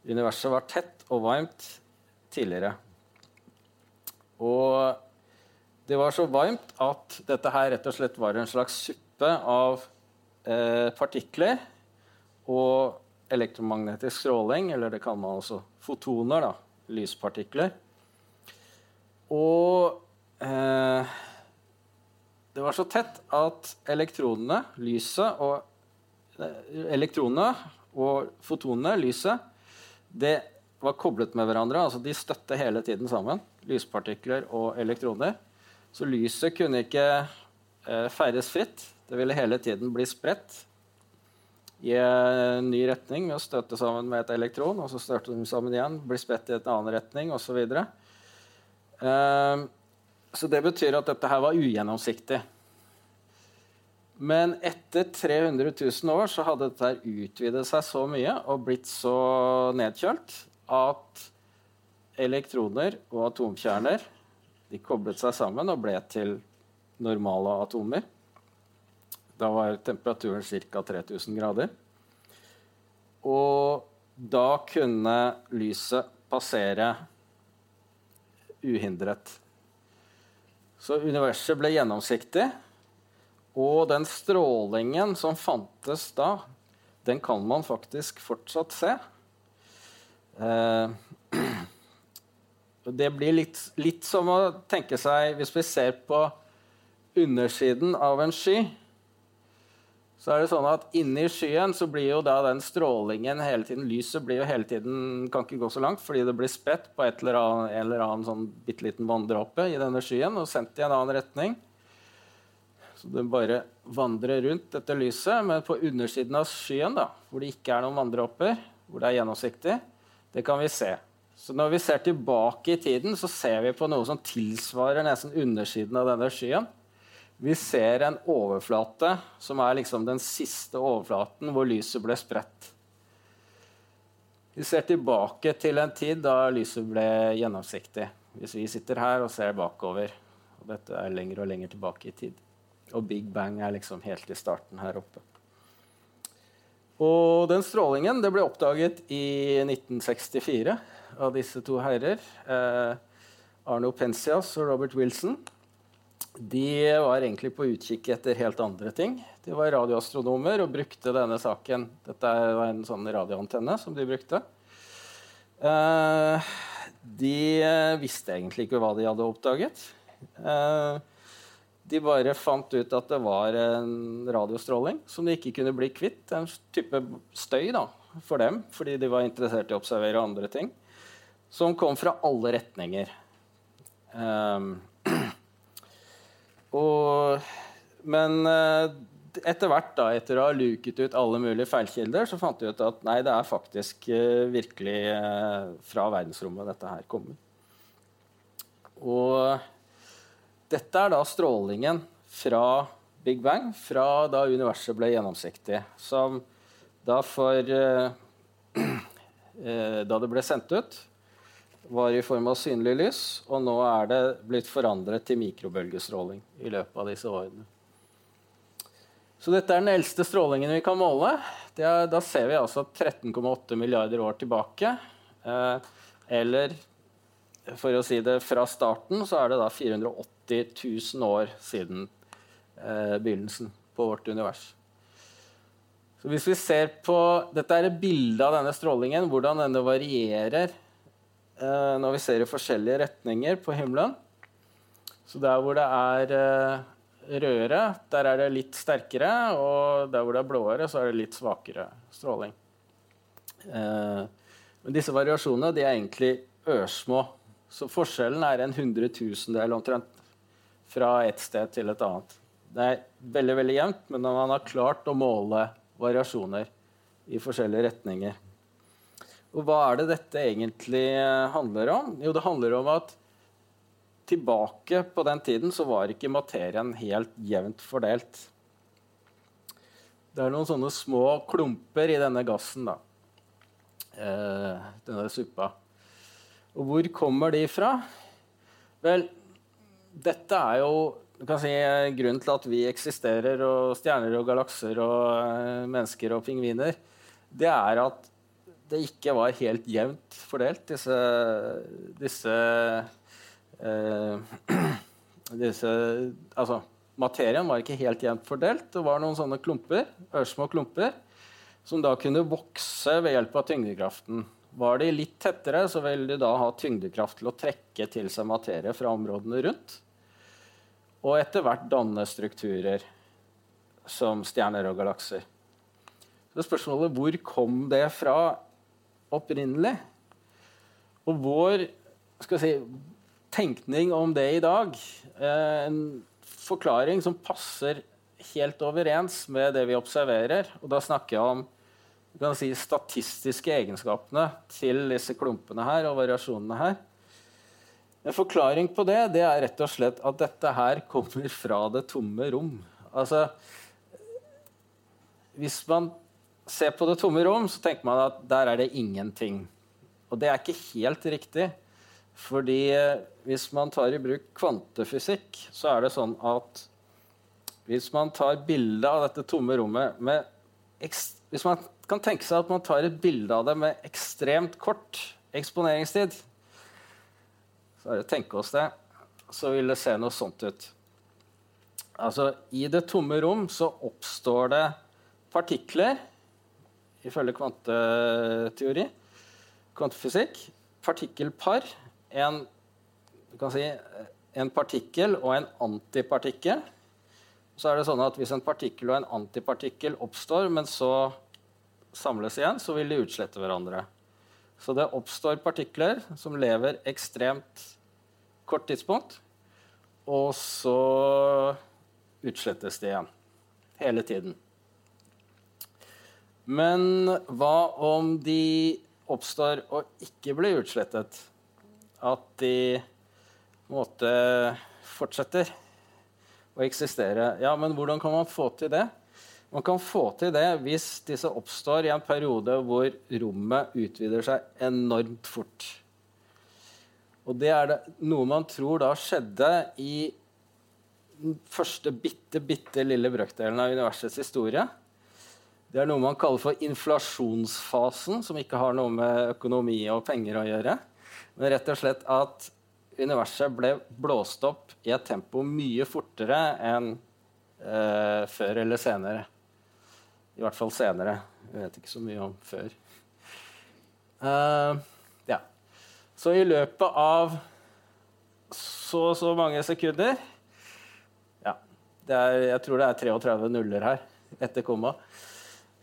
Universet var tett og varmt tidligere. Og det var så varmt at dette her rett og slett var en slags suppe av eh, partikler og elektromagnetisk stråling, eller det kaller man også fotoner, da, lyspartikler. Og eh, det var så tett at elektronene, lyset og eh, Elektronene og fotonene, lyset, det var koblet med hverandre. altså De støtte hele tiden sammen, lyspartikler og elektroner. Så lyset kunne ikke eh, ferdes fritt. Det ville hele tiden bli spredt i en ny retning ved å støte sammen med et elektron. og Så støter de sammen igjen, bli spredt i en annen retning osv. Så, videre. eh, så det betyr at dette her var ugjennomsiktig. Men etter 300 000 år så hadde dette utvidet seg så mye og blitt så nedkjølt at elektroner og atomkjerner de koblet seg sammen og ble til normale atomer. Da var temperaturen ca. 3000 grader. Og da kunne lyset passere uhindret. Så universet ble gjennomsiktig. Og den strålingen som fantes da, den kan man faktisk fortsatt se. Eh, det blir litt, litt, som å tenke seg Hvis vi ser på undersiden av en sky, så er det sånn at inni skyen så blir jo da den strålingen hele tiden Lyset blir jo hele tiden kan ikke gå så langt fordi det blir spredt på et eller annet, en eller annen sånn bitte liten vanndråpe i denne skyen og sendt i en annen retning. Så det bare vandrer rundt dette lyset. Men på undersiden av skyen, da, hvor det ikke er noen vanndråper, hvor det er gjennomsiktig, det kan vi se. Så når vi ser tilbake i tiden, så ser vi på noe som tilsvarer nesten undersiden av denne skyen. Vi ser en overflate som er liksom den siste overflaten hvor lyset ble spredt. Vi ser tilbake til en tid da lyset ble gjennomsiktig. Hvis vi sitter her og ser bakover. Og dette er lenger og lenger tilbake i tid. Og Big Bang er liksom helt i starten her oppe. Og den strålingen ble oppdaget i 1964 av disse to herrer. Eh, Arno Pensias og Robert Wilson. De var egentlig på utkikk etter helt andre ting. De var radioastronomer og brukte denne saken Dette var en sånn radioantenne som de brukte. Eh, de visste egentlig ikke hva de hadde oppdaget. Eh, de bare fant ut at det var en radiostråling som de ikke kunne bli kvitt. En type støy da, for dem, fordi de var interessert i å observere andre ting. Som kom fra alle retninger. Um, og, men uh, etter hvert, da, etter å ha luket ut alle mulige feilkilder, så fant vi ut at nei, det er faktisk uh, virkelig uh, fra verdensrommet dette her kommer. Og dette er da strålingen fra Big Bang, fra da universet ble gjennomsiktig. Som da for eh, eh, Da det ble sendt ut, var i form av synlig lys, og nå er det blitt forandret til mikrobølgestråling i løpet av disse årene. Så dette er den eldste strålingen vi kan måle. Er, da ser vi altså 13,8 milliarder år tilbake. Eh, eller for å si det fra starten, så er det da 480 000 år siden eh, begynnelsen på vårt univers. Så hvis vi ser på, Dette er et bilde av denne strålingen, hvordan denne varierer eh, når vi ser i forskjellige retninger på himmelen. Så der hvor det er eh, rødere, der er det litt sterkere. Og der hvor det er blåere, så er det litt svakere stråling. Eh, men disse variasjonene de er egentlig ørsmå. Så forskjellen er en hundretusendel omtrent fra et sted til et annet. Det er veldig veldig jevnt, men man har klart å måle variasjoner i forskjellige retninger. Og hva er det dette egentlig handler om? Jo, det handler om at tilbake på den tiden så var ikke materien helt jevnt fordelt. Det er noen sånne små klumper i denne gassen. da. eh, denne suppa. Og hvor kommer de fra? Vel, dette er jo si, grunnen til at vi eksisterer, og stjerner og galakser og uh, mennesker og pingviner, det er at det ikke var helt jevnt fordelt, disse, disse, eh, disse Altså, materien var ikke helt jevnt fordelt. Det var noen sånne klumper, ørsmå klumper som da kunne vokse ved hjelp av tyngdekraften. Var de litt tettere, så vil de da ha tyngdekraft til å trekke til seg materie fra områdene rundt. Og etter hvert danne strukturer som stjerner og galakser. Så spørsmålet hvor kom det fra opprinnelig? Og vår si, tenkning om det i dag, eh, en forklaring som passer helt overens med det vi observerer, og da snakker jeg om si, statistiske egenskapene til disse klumpene her og variasjonene her. En forklaring på det, det er rett og slett at dette her kommer fra det tomme rom. Altså Hvis man ser på det tomme rom, så tenker man at der er det ingenting. Og det er ikke helt riktig. Fordi eh, hvis man tar i bruk kvantefysikk, så er det sånn at hvis man tar bilde av dette tomme rommet med Hvis man kan tenke seg at man tar et bilde av det med ekstremt kort eksponeringstid. Så er det å tenke oss det, så vil det se noe sånt ut. Altså, I det tomme rom så oppstår det partikler, ifølge kvanteteori, kvantefysikk. Partikkelpar. En, si, en partikkel og en antipartikkel. Så er det sånn at Hvis en partikkel og en antipartikkel oppstår, men så samles igjen, så vil de utslette hverandre. Så det oppstår partikler som lever ekstremt kort tidspunkt, og så utslettes de igjen. Hele tiden. Men hva om de oppstår og ikke blir utslettet? At de på en fortsetter å eksistere. Ja, men hvordan kan man få til det? Man kan få til det hvis disse oppstår i en periode hvor rommet utvider seg enormt fort. Og det er det, noe man tror da skjedde i den første bitte, bitte lille brøkdelen av universets historie. Det er noe man kaller for inflasjonsfasen, som ikke har noe med økonomi og penger å gjøre. Men rett og slett at universet ble blåst opp i et tempo mye fortere enn eh, før eller senere. I hvert fall senere. Jeg vet ikke så mye om før. Uh, ja. Så i løpet av så og så mange sekunder Ja, er, jeg tror det er 33 nuller her etter komma.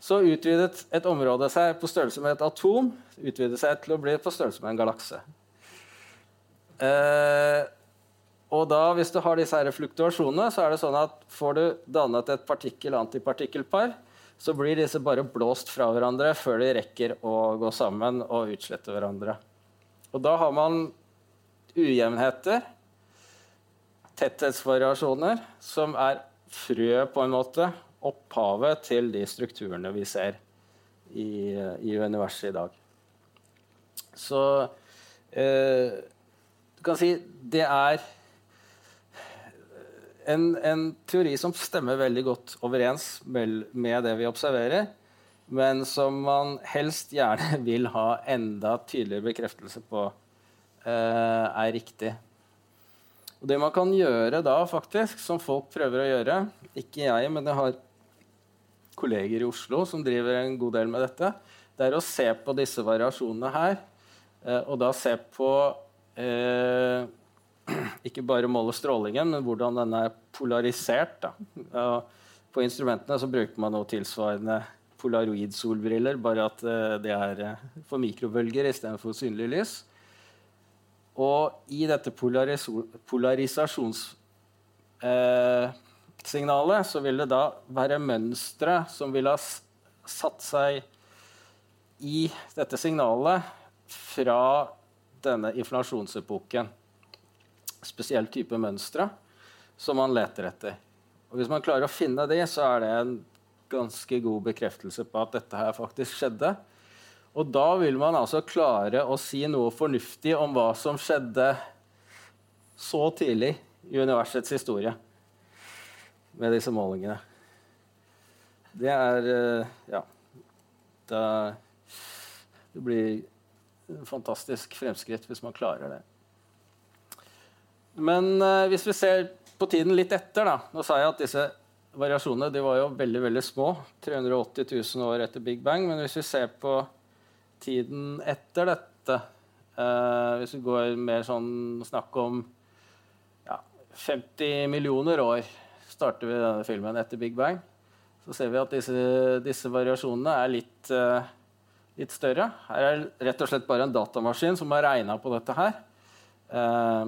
Så utvidet et område seg på størrelse med et atom utvidet seg til å bli på størrelse med en galakse. Eh, og da, hvis du har disse her fluktuasjonene, så er det sånn at får du dannet et partikkel-antipartikkelpar, så blir disse bare blåst fra hverandre før de rekker å gå sammen og utslette hverandre. Og da har man ujevnheter, tetthetsvariasjoner, som er frø, på en måte, opphavet til de strukturene vi ser i, i universet i dag. Så eh, du kan si det er en, en, teori som stemmer veldig godt overens med det vi observerer, men som man helst gjerne vil ha enda tydeligere bekreftelse på eh, er riktig. Og Det man kan gjøre da, faktisk, som folk prøver å gjøre Ikke jeg, men jeg har kolleger i Oslo som driver en god del med dette. Det er å se på disse variasjonene her, eh, og da se på eh, ikke bare måle strålingen, men hvordan den er polarisert. På instrumentene så bruker man noe tilsvarende polaroid-solbriller, bare at eh, det er eh, for mikrobølger istedenfor synlig lys. Og i dette polarisasjons... eh, så vil det da være mønstre som vil ha satt seg i dette signalet fra denne inflasjonsepoken spesiell type mønstre som man leter etter. Og Hvis man klarer å finne det, så er det en ganske god bekreftelse på at dette her faktisk skjedde. Og da vil man altså klare å si noe fornuftig om hva som skjedde så tidlig i universets historie med disse målingene. Det er eh, Ja. Det, det blir fantastisk fremskritt hvis man klarer det. Men eh, hvis vi ser på tiden litt etter da, Nå sa jeg at disse variasjonene de var jo veldig veldig små. 380 000 år etter Big Bang. Men hvis vi ser på tiden etter dette eh, Hvis vi går mer sånn snakk om ja, 50 millioner år starter vi denne filmen etter Big Bang, så ser vi at disse, disse variasjonene er litt, uh, litt, større. Her er rett og slett bare en datamaskin som har regna på dette her. Uh,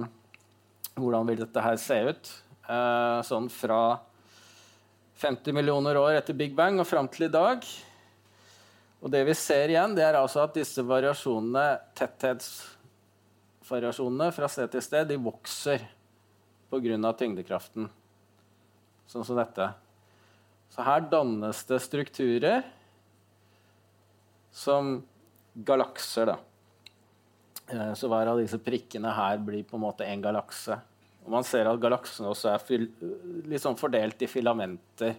hvordan vil dette her se ut? Uh, sånn fra 50 millioner år etter Big Bang og fram til i dag. Og det vi ser igjen, det er altså at disse variasjonene, tetthetsvariasjonene fra sted til sted, de vokser pga. tyngdekraften. Sånn som dette. Så her dannes det strukturer som galakser, da. Eh, så hver av disse prikkene her blir på en måte en galakse. Og man ser at galaksene også er litt sånn fordelt i filamenter.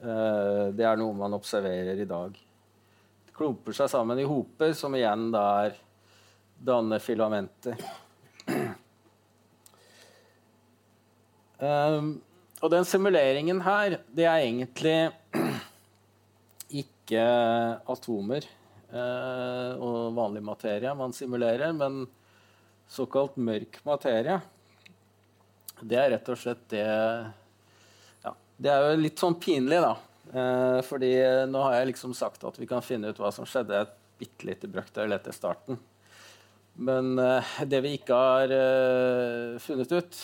Eh, det er noe man observerer i dag klumper seg sammen i hoper, som igjen da er danner filamenter. Um, og den simuleringen her, det er egentlig ikke atomer eh, og vanlig materie man simulerer, men såkalt mørk materie. Det er rett og slett det ja, Det er jo litt sånn pinlig, da. Eh, fordi nå har jeg liksom sagt at vi kan finne ut hva som skjedde et bitte lite brøkdøl etter starten. Men eh, det vi ikke har eh, funnet ut,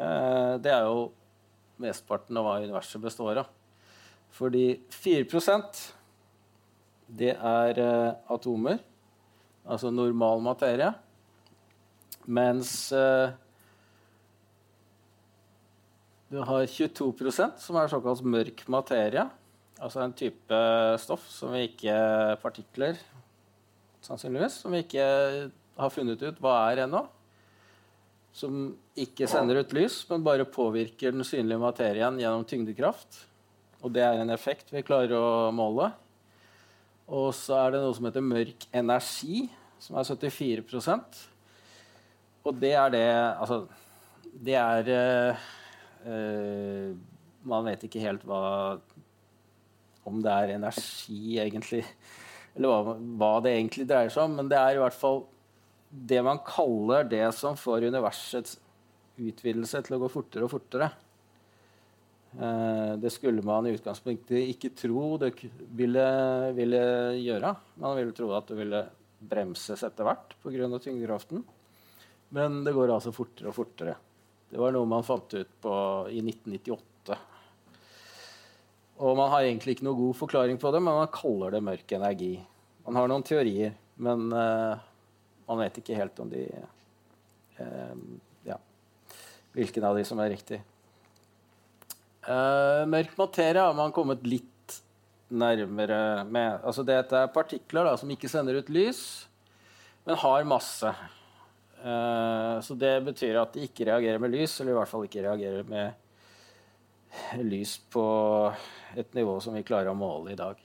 eh, det er jo mesteparten av hva universet består av. Fordi 4% det er eh, atomer, altså normal materie. Mens eh, du har 22% som er såkalt mørk materie. Altså en type stoff som vi ikke Partikler, sannsynligvis, som vi ikke har funnet ut hva er ennå. Som ikke sender ut lys, men bare påvirker den synlige materien gjennom tyngdekraft. Og det er en effekt vi klarer å måle. Og så er det noe som heter mørk energi, som er 74 Og det er det Altså, det er Uh, man vet ikke helt hva Om det er energi, egentlig, eller hva, hva, det egentlig dreier seg om. Men det er i hvert fall det man kaller det som får universets utvidelse til å gå fortere og fortere. Uh, det skulle man i utgangspunktet ikke tro det ville, ville, gjøre. Man ville tro at det ville bremses etter hvert pga. tyngdekraften. Men det går altså fortere og fortere. Det var noe man fant ut på i 1998. Og man har egentlig ikke noe god forklaring på det, men man kaller det mørk energi. Man har noen teorier, men uh, man vet ikke helt om de uh, Ja, hvilken av de som er riktig. Uh, mørk materie har man kommet litt nærmere med. Altså Dette er partikler da, som ikke sender ut lys, men har masse. Eh, så det betyr at de ikke reagerer med lys, eller i hvert fall ikke reagerer med lys på et nivå som vi klarer å måle i dag.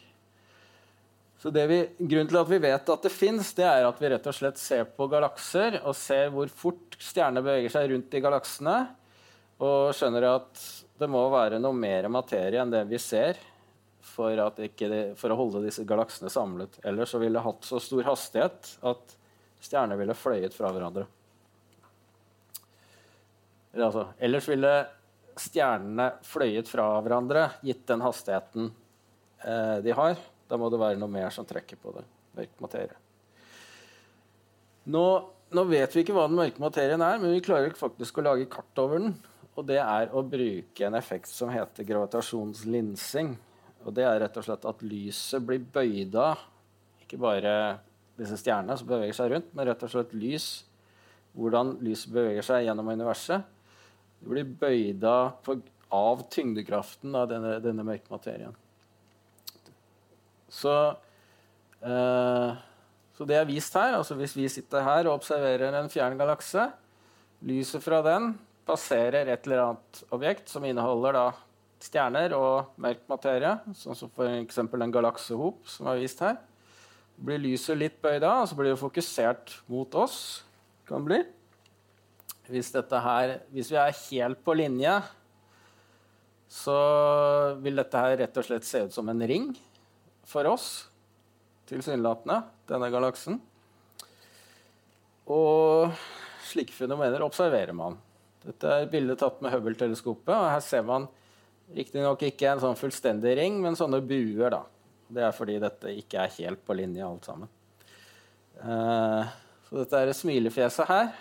Så vi, Grunnen til at vi vet at det fins, er at vi rett og slett ser på galakser og ser hvor fort stjerner beveger seg rundt i galaksene, og skjønner at det må være noe mer materie enn det vi ser for, det, for å holde disse galaksene samlet. Ellers ville det hatt så stor hastighet at stjerner ville fløyet fra hverandre. Eller, altså, ellers ville stjernene fløyet fra hverandre, gitt den hastigheten eh, de har. Da må det være noe mer som trekker på det. Mørk materie. Nå, nå, vet vi ikke hva den mørke materien er, men vi klarer faktisk å lage kart over den. Og det er å bruke en effekt som heter gravitasjonslinsing. Og det er rett og slett at lyset blir bøyd av ikke bare disse stjernene som beveger seg rundt, men rett og slett lys. Hvordan lyset beveger seg gjennom universet. Det blir bøyda av tyngdekraften av denne, denne mørke materien. Så eh, Så det er vist her. altså Hvis vi sitter her og observerer en fjern galakse, lyset fra den passerer et eller annet objekt som inneholder da stjerner og mørk materie, sånn som f.eks. en galaksehop, som er vist her. Blir lyset litt bøyd av, så blir det fokusert mot oss. kan bli. Hvis, her, hvis vi er helt på linje, så vil dette her rett og slett se ut som en ring for oss, tilsynelatende, denne galaksen. Og slike fenomener observerer man. Dette er et bilde tatt med Hubble-teleskopet. og Her ser man riktignok ikke en sånn fullstendig ring, men sånne buer. da. Det er fordi dette ikke er helt på linje, alt sammen. Uh, så dette er smilefjeset her.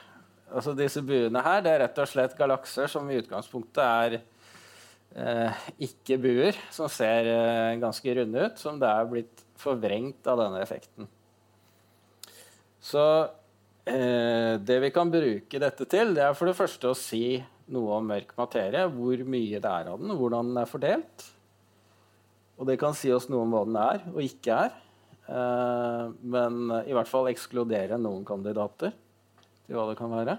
Altså Disse buene her det er rett og slett galakser som i utgangspunktet er ikke buer, som ser uh, ganske runde ut, som det er blitt forvrengt av denne effekten. Så Eh, det vi kan bruke dette til, det er for det første å si noe om mørk materie. Hvor mye det er av den, hvordan den er fordelt. Og det kan si oss noe om hva den er og ikke er. Eh, men i hvert fall ekskludere noen kandidater til hva det kan være.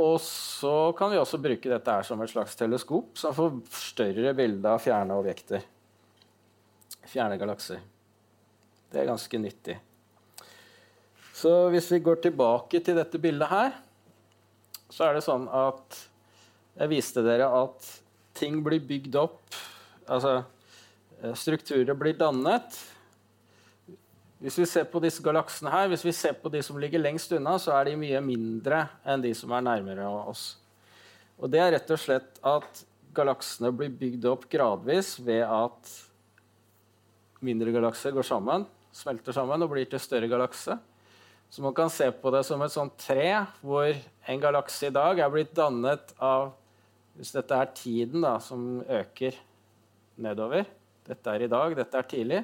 Og så kan vi også bruke dette her som et slags teleskop som får større bilde av fjerne objekter. Fjerne galakser. Det er ganske nyttig. Så hvis vi går tilbake til dette bildet her, så er det sånn at jeg viste dere at ting blir bygd opp Altså eh, strukturer blir dannet. Hvis vi ser på disse galaksene her, hvis vi ser på de som ligger lengst unna, så er de mye mindre enn de som er nærmere oss. Og det er rett og slett at galaksene blir bygd opp gradvis ved at mindre galakser går sammen, smelter sammen og blir til større galakse. Så man kan se på det som et sånt tre hvor en galakse i dag er blitt dannet av Hvis dette er tiden da, som øker nedover Dette er i dag, dette er tidlig.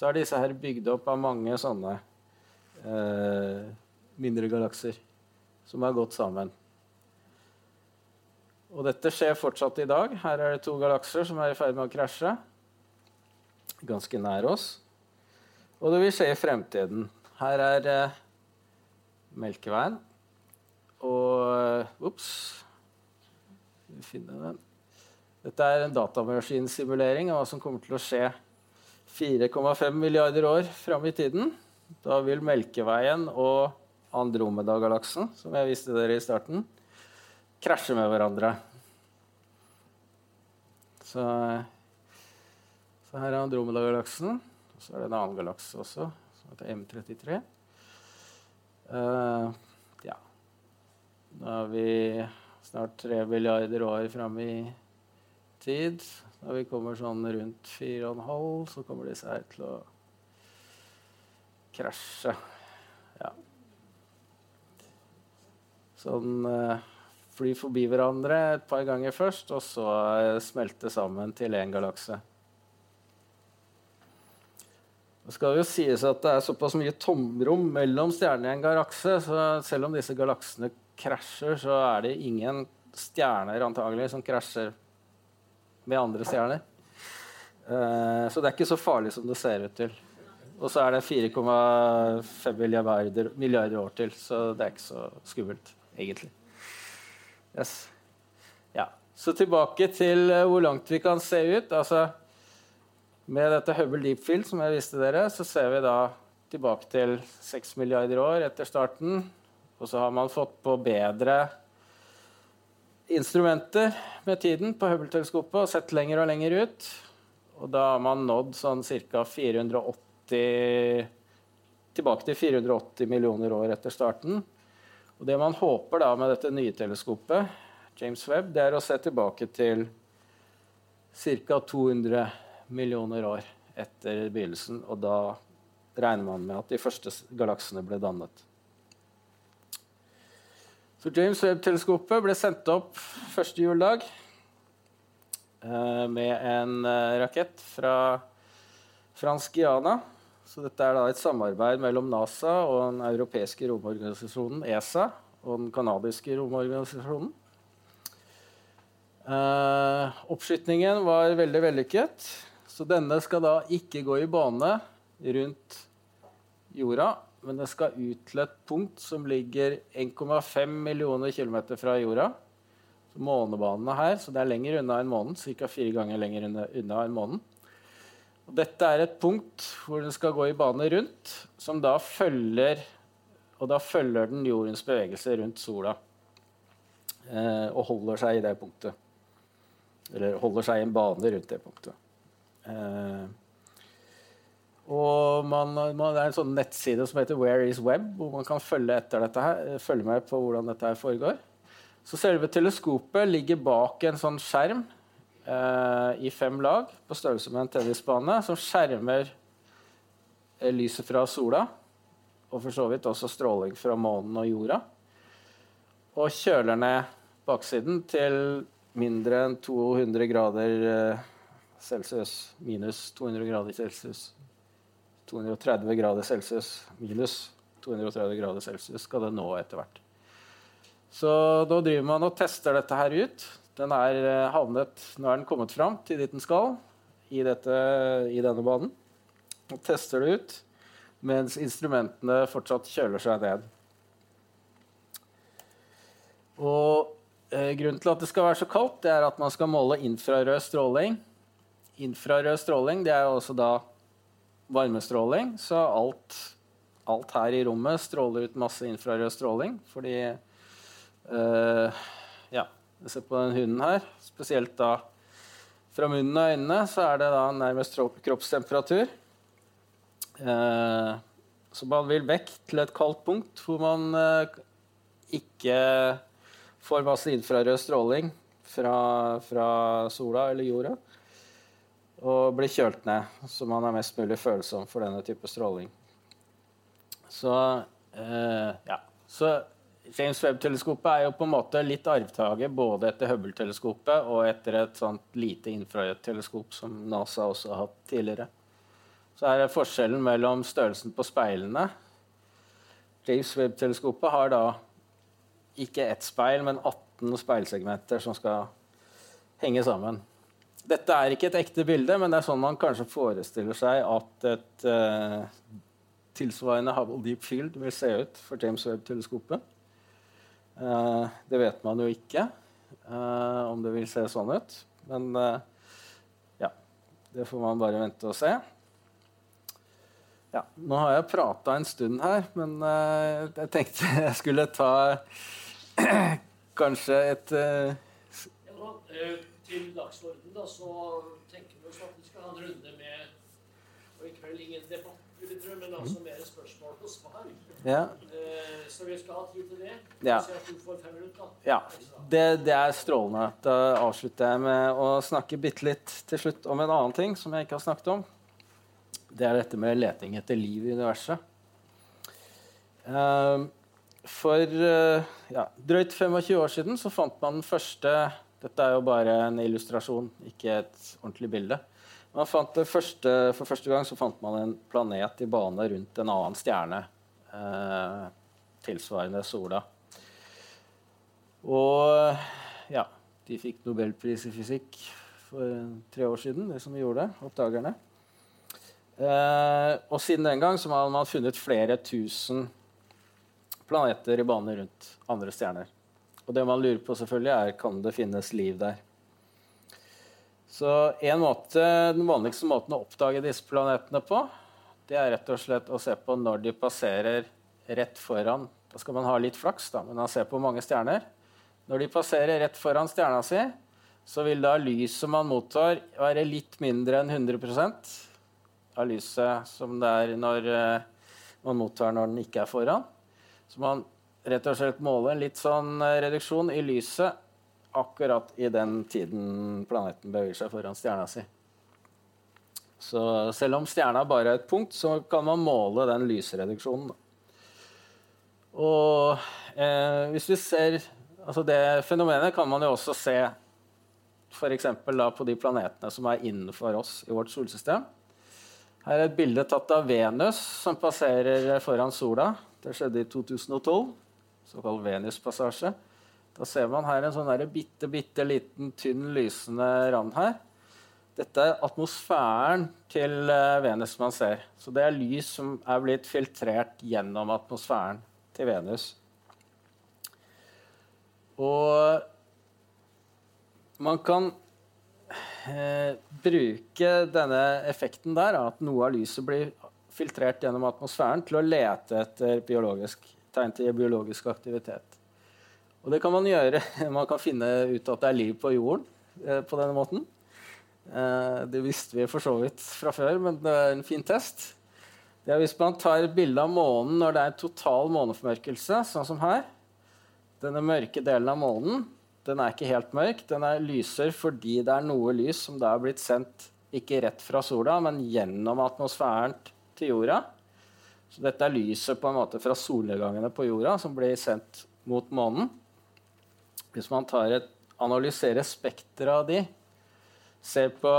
Så er disse her bygd opp av mange sånne eh, mindre galakser som har gått sammen. Og dette skjer fortsatt i dag. Her er det to galakser som er i ferd med å krasje. Ganske nær oss. Og det vil skje i fremtiden. Her er eh, Melkeveien. Og Ops. Skal vi finne den. Dette er en datamaskinsimulering av hva som kommer til å skje 4,5 milliarder år fram i tiden. Da vil Melkeveien og Andromeda-galaksen, som jeg viste dere i starten, krasje med hverandre. Så, så her er Andromeda-galaksen. Og så er det en annen galakse også, som heter M33. Uh, ja. Da er vi snart 3 milliarder år fram i tid. Når vi kommer sånn rundt fire og en halv, så kommer disse her til å krasje. Ja. Sånn uh, fly forbi hverandre et par ganger først, og så uh, smelte sammen til én galakse. Det skal jo sies at det er såpass mye tomrom mellom stjernene i en galakse, så selv om disse galaksene krasjer, så er det ingen stjerner antagelig som krasjer med andre stjerner. Uh, så det er ikke så farlig som det ser ut til. Og så er det 4,5 milliarder, milliarder, år til, så det er ikke så skummelt, egentlig. Yes. Ja. Så tilbake til uh, hvor langt vi kan se ut. Altså, med dette Hubble Deep Field som jeg viste dere, så ser vi da tilbake til 6 milliarder år etter starten. Og så har man fått på bedre instrumenter med tiden på Hubble-teleskopet og sett lenger og lenger ut. Og da har man nådd sånn ca. 480 Tilbake til 480 millioner år etter starten. Og det man håper da med dette nye teleskopet, James Webb, det er å se tilbake til ca. 200 millioner år etter begynnelsen. Og da regner man med at de første galaksene ble dannet. Så James Webb-teleskopet ble sendt opp første juledag eh, med en eh, rakett fra fransk Giana. Så dette er da et samarbeid mellom NASA og den europeiske romorganisasjonen ESA og den canadiske romorganisasjonen. Uh, oppskytningen var veldig vellykket. Så denne skal da ikke gå i bane rundt jorda, men det skal ut til et punkt som ligger 1,5 millioner km fra jorda. Så månebanene her, så det er lenger unna enn månen, ca. fire ganger lenger unna enn månen. Og dette er et punkt hvor den skal gå i bane rundt, som da følger Og da følger den jordens bevegelse rundt sola. Eh, og holder seg i det punktet. Eller holder seg i en bane rundt det punktet. Eh, og man, man, Det er en sånn nettside som heter Where is Web, hvor man kan følge, her, følge med på hvordan dette her foregår. Så selve teleskopet ligger bak en sånn skjerm eh, i fem lag på størrelse med en tennisbane, som skjermer eh, lyset fra sola, og for så vidt også stråling fra månen og jorda. Og kjøler ned baksiden til mindre enn 200 grader eh, celsius. Minus 200 grader celsius. 230 grader celsius minus 230 grader celsius skal det nå etter hvert. Så da driver man og tester dette her ut. Den er eh, havnet, Nå er den kommet fram til dit den skal i, dette, i denne banen. Og tester det ut mens instrumentene fortsatt kjøler seg ned. Og eh, Grunnen til at det skal være så kaldt, det er at man skal måle infrarød stråling. Infrarød stråling det er også da varmestråling, så alt, alt, her i rommet stråler ut masse infrarød stråling. Fordi uh, Ja, se på den hunden her. Spesielt da fra munnen og øynene så er det da nærmest kroppstemperatur. Uh, så man vil vekk til et kaldt punkt hvor man uh, ikke får masse infrarød stråling fra, fra sola eller jorda og blir kjølt ned, så man er mest mulig følsom for denne type stråling. Så, eh, ja. så James Webb-teleskopet er jo på en måte litt arvtaker både etter Hubble-teleskopet og etter et sånt lite infrarødt teleskop som NASA også har hatt tidligere. Så er forskjellen mellom størrelsen på speilene. James Webb-teleskopet har da ikke ett speil, men 18 speilsegmenter som skal henge sammen. Dette er ikke et ekte bilde, men det er sånn man kanskje forestiller seg at et uh, tilsvarende Hubble Deep Field vil se ut for James Webb-teleskopet. Uh, det vet man jo ikke uh, om det vil se sånn ut. Men ja, det får man bare vente og se. Ja, nå har jeg prata en stund her, men jeg tenkte jeg skulle ta kanskje et ja, til dagsorden, da, så tenker vi oss at vi skal ha en runde med Og i kveld ingen debatt, vil jeg tro, men altså mm. mer spørsmål og svar. Ja. Eh, så vi skal ha tid til det. Ja. Så jeg tror for fem minutter, ja. Det, det, er strålende. Da avslutter jeg med å snakke bitte litt til slutt om en annen ting som jeg ikke har snakket om. Det er dette med leting etter liv i universet. Uh, for ja, drøyt 25 år siden så fant man den første dette er jo bare en illustrasjon, ikke et ordentlig bilde. Første, for første gang så fant man en planet i bane rundt en annen stjerne eh, tilsvarende sola. Og ja, de fikk nobelpris i fysikk for tre år siden, det som gjorde det, oppdagerne. Eh, og siden den gang så har man funnet flere tusen planeter i bane rundt andre stjerner. Og det man lurer på, selvfølgelig er kan det finnes liv der. Så en måte, Den vanligste måten å oppdage disse planetene på, det er rett og slett å se på når de passerer rett foran. Da skal man ha litt flaks, da, men man ser på mange stjerner. Når de passerer rett foran stjerna si, så vil da lyset man mottar, være litt mindre enn 100% av lyset som det er når eh, man mottar når den ikke er foran. Så man rett og slett måle litt sånn eh, reduksjon i lyset akkurat i den tiden planeten beveger seg foran stjerna si. Så selv om stjerna bare er et punkt, så kan man måle den lysreduksjonen. Og eh, hvis vi ser altså Det fenomenet kan man jo også se f.eks. på de planetene som er innenfor oss i vårt solsystem. Her er et bilde tatt av Venus som passerer foran sola. Det skjedde i 2012 såkalt Venuspassasje. Da ser man her en sånn bitte, bitte liten, tynn, lysende rand her. Dette er atmosfæren til eh, Venus man ser. Så det er lys som er blitt filtrert gjennom atmosfæren til Venus. Og man kan eh, bruke denne effekten der, at noe av lyset blir filtrert gjennom atmosfæren, til å lete etter biologisk, tegn til biologisk aktivitet. Og det kan man gjøre. Man kan finne ut at det er liv på jorden eh, på denne måten. Eh, det visste vi for så vidt fra før, men det er en fin test. Det er hvis man tar et bilde av månen når det er total måneformørkelse, sånn som her. Denne mørke delen av månen den er ikke helt mørk. Den er lyser fordi det er noe lys som da er blitt sendt ikke rett fra sola, men gjennom atmosfæren til jorda. Så dette er lyset på en måte fra solnedgangene på jorda som blir sendt mot månen. Hvis man et, analyserer spekteret av de, ser på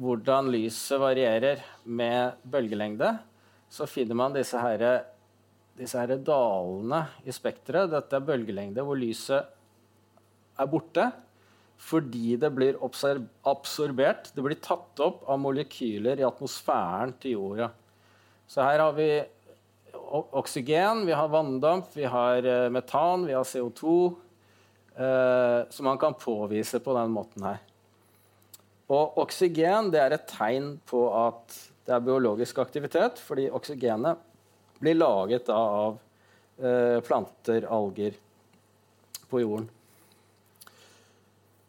hvordan lyset varierer med bølgelengde, så finner man disse, her, disse her dalene i spekteret. Dette er bølgelengde hvor lyset er borte fordi det blir absorbert, det blir tatt opp av molekyler i atmosfæren til jorda. Så her har vi oksygen, vi har vanndamp, vi har eh, metan, vi har CO2. Eh, som man kan påvise på den måten her. Og oksygen det er et tegn på at det er biologisk aktivitet, fordi oksygenet blir laget av eh, planter, alger, på jorden.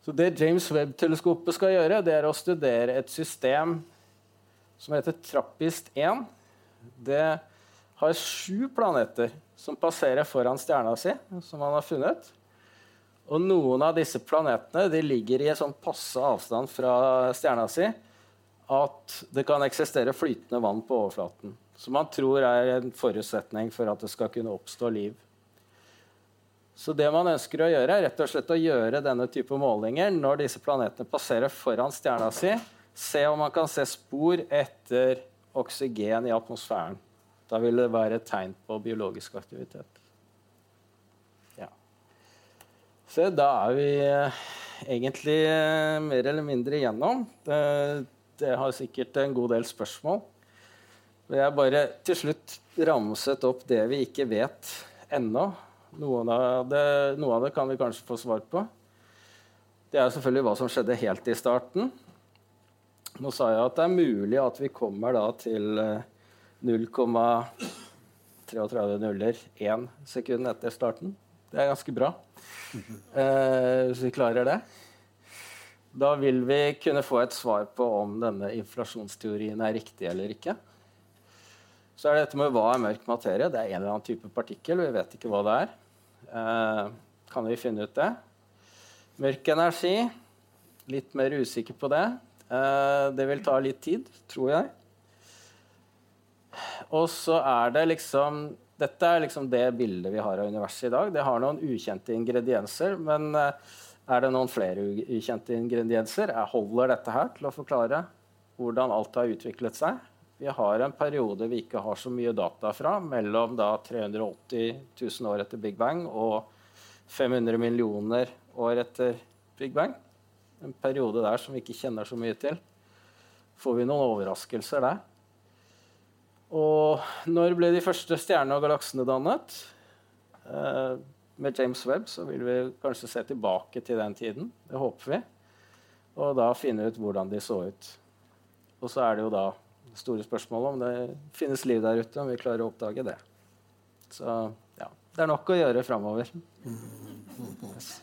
Så det James Webb-teleskopet skal gjøre, det er å studere et system som heter Trappist-1. Det har sju planeter som passerer foran stjerna si, som man har funnet. Og noen av disse planetene ligger i en sånn passe avstand fra stjerna si at det kan eksistere flytende vann på overflaten. Som man tror er en forutsetning for at det skal kunne oppstå liv. Så det man ønsker å gjøre, er rett og slett å gjøre denne type målinger når disse planetene passerer foran stjerna si. Se om man kan se spor etter oksygen i atmosfæren. Da vil det være et tegn på biologisk aktivitet. Ja. Så da er vi eh, egentlig eh, mer eller mindre igjennom. Det, det har sikkert en god del spørsmål. Men jeg bare til slutt ramset opp det vi ikke vet ennå. Noe av, det, noe av det kan vi kanskje få svar på. Det er selvfølgelig hva som skjedde helt i starten. Nå sa jeg at det er mulig at vi kommer til eh, 0,33 nuller én sekund etter starten. Det er ganske bra. Eh, hvis vi klarer det. Da vil vi kunne få et svar på om denne inflasjonsteorien er riktig eller ikke. Så er det dette med hva er mørk materie. Det er en eller annen type partikkel. Vi vet ikke hva det er. Eh, kan vi finne ut det? Mørk energi. Litt mer usikker på det. Eh, det vil ta litt tid, tror jeg. Og så er det liksom Dette er liksom det bildet vi har av universet i dag. Det har noen ukjente ingredienser, men eh, er det noen flere ukjente ingredienser? Jeg holder dette her til å forklare hvordan alt har utviklet seg. Vi har en periode vi ikke har så mye data fra, mellom da 380 000 år etter Big Bang og 500 millioner år etter Big Bang. En periode der som vi ikke kjenner så mye til. Får vi noen overraskelser der? Og når ble de første stjernene og galaksene dannet? Eh, med James Webb så vil vi kanskje se tilbake til den tiden. Det håper vi. Og da finne ut hvordan de så ut. Og så er det jo da store spørsmålet om det finnes liv der ute, om vi klarer å oppdage det. Så ja, det er nok å gjøre framover. Yes.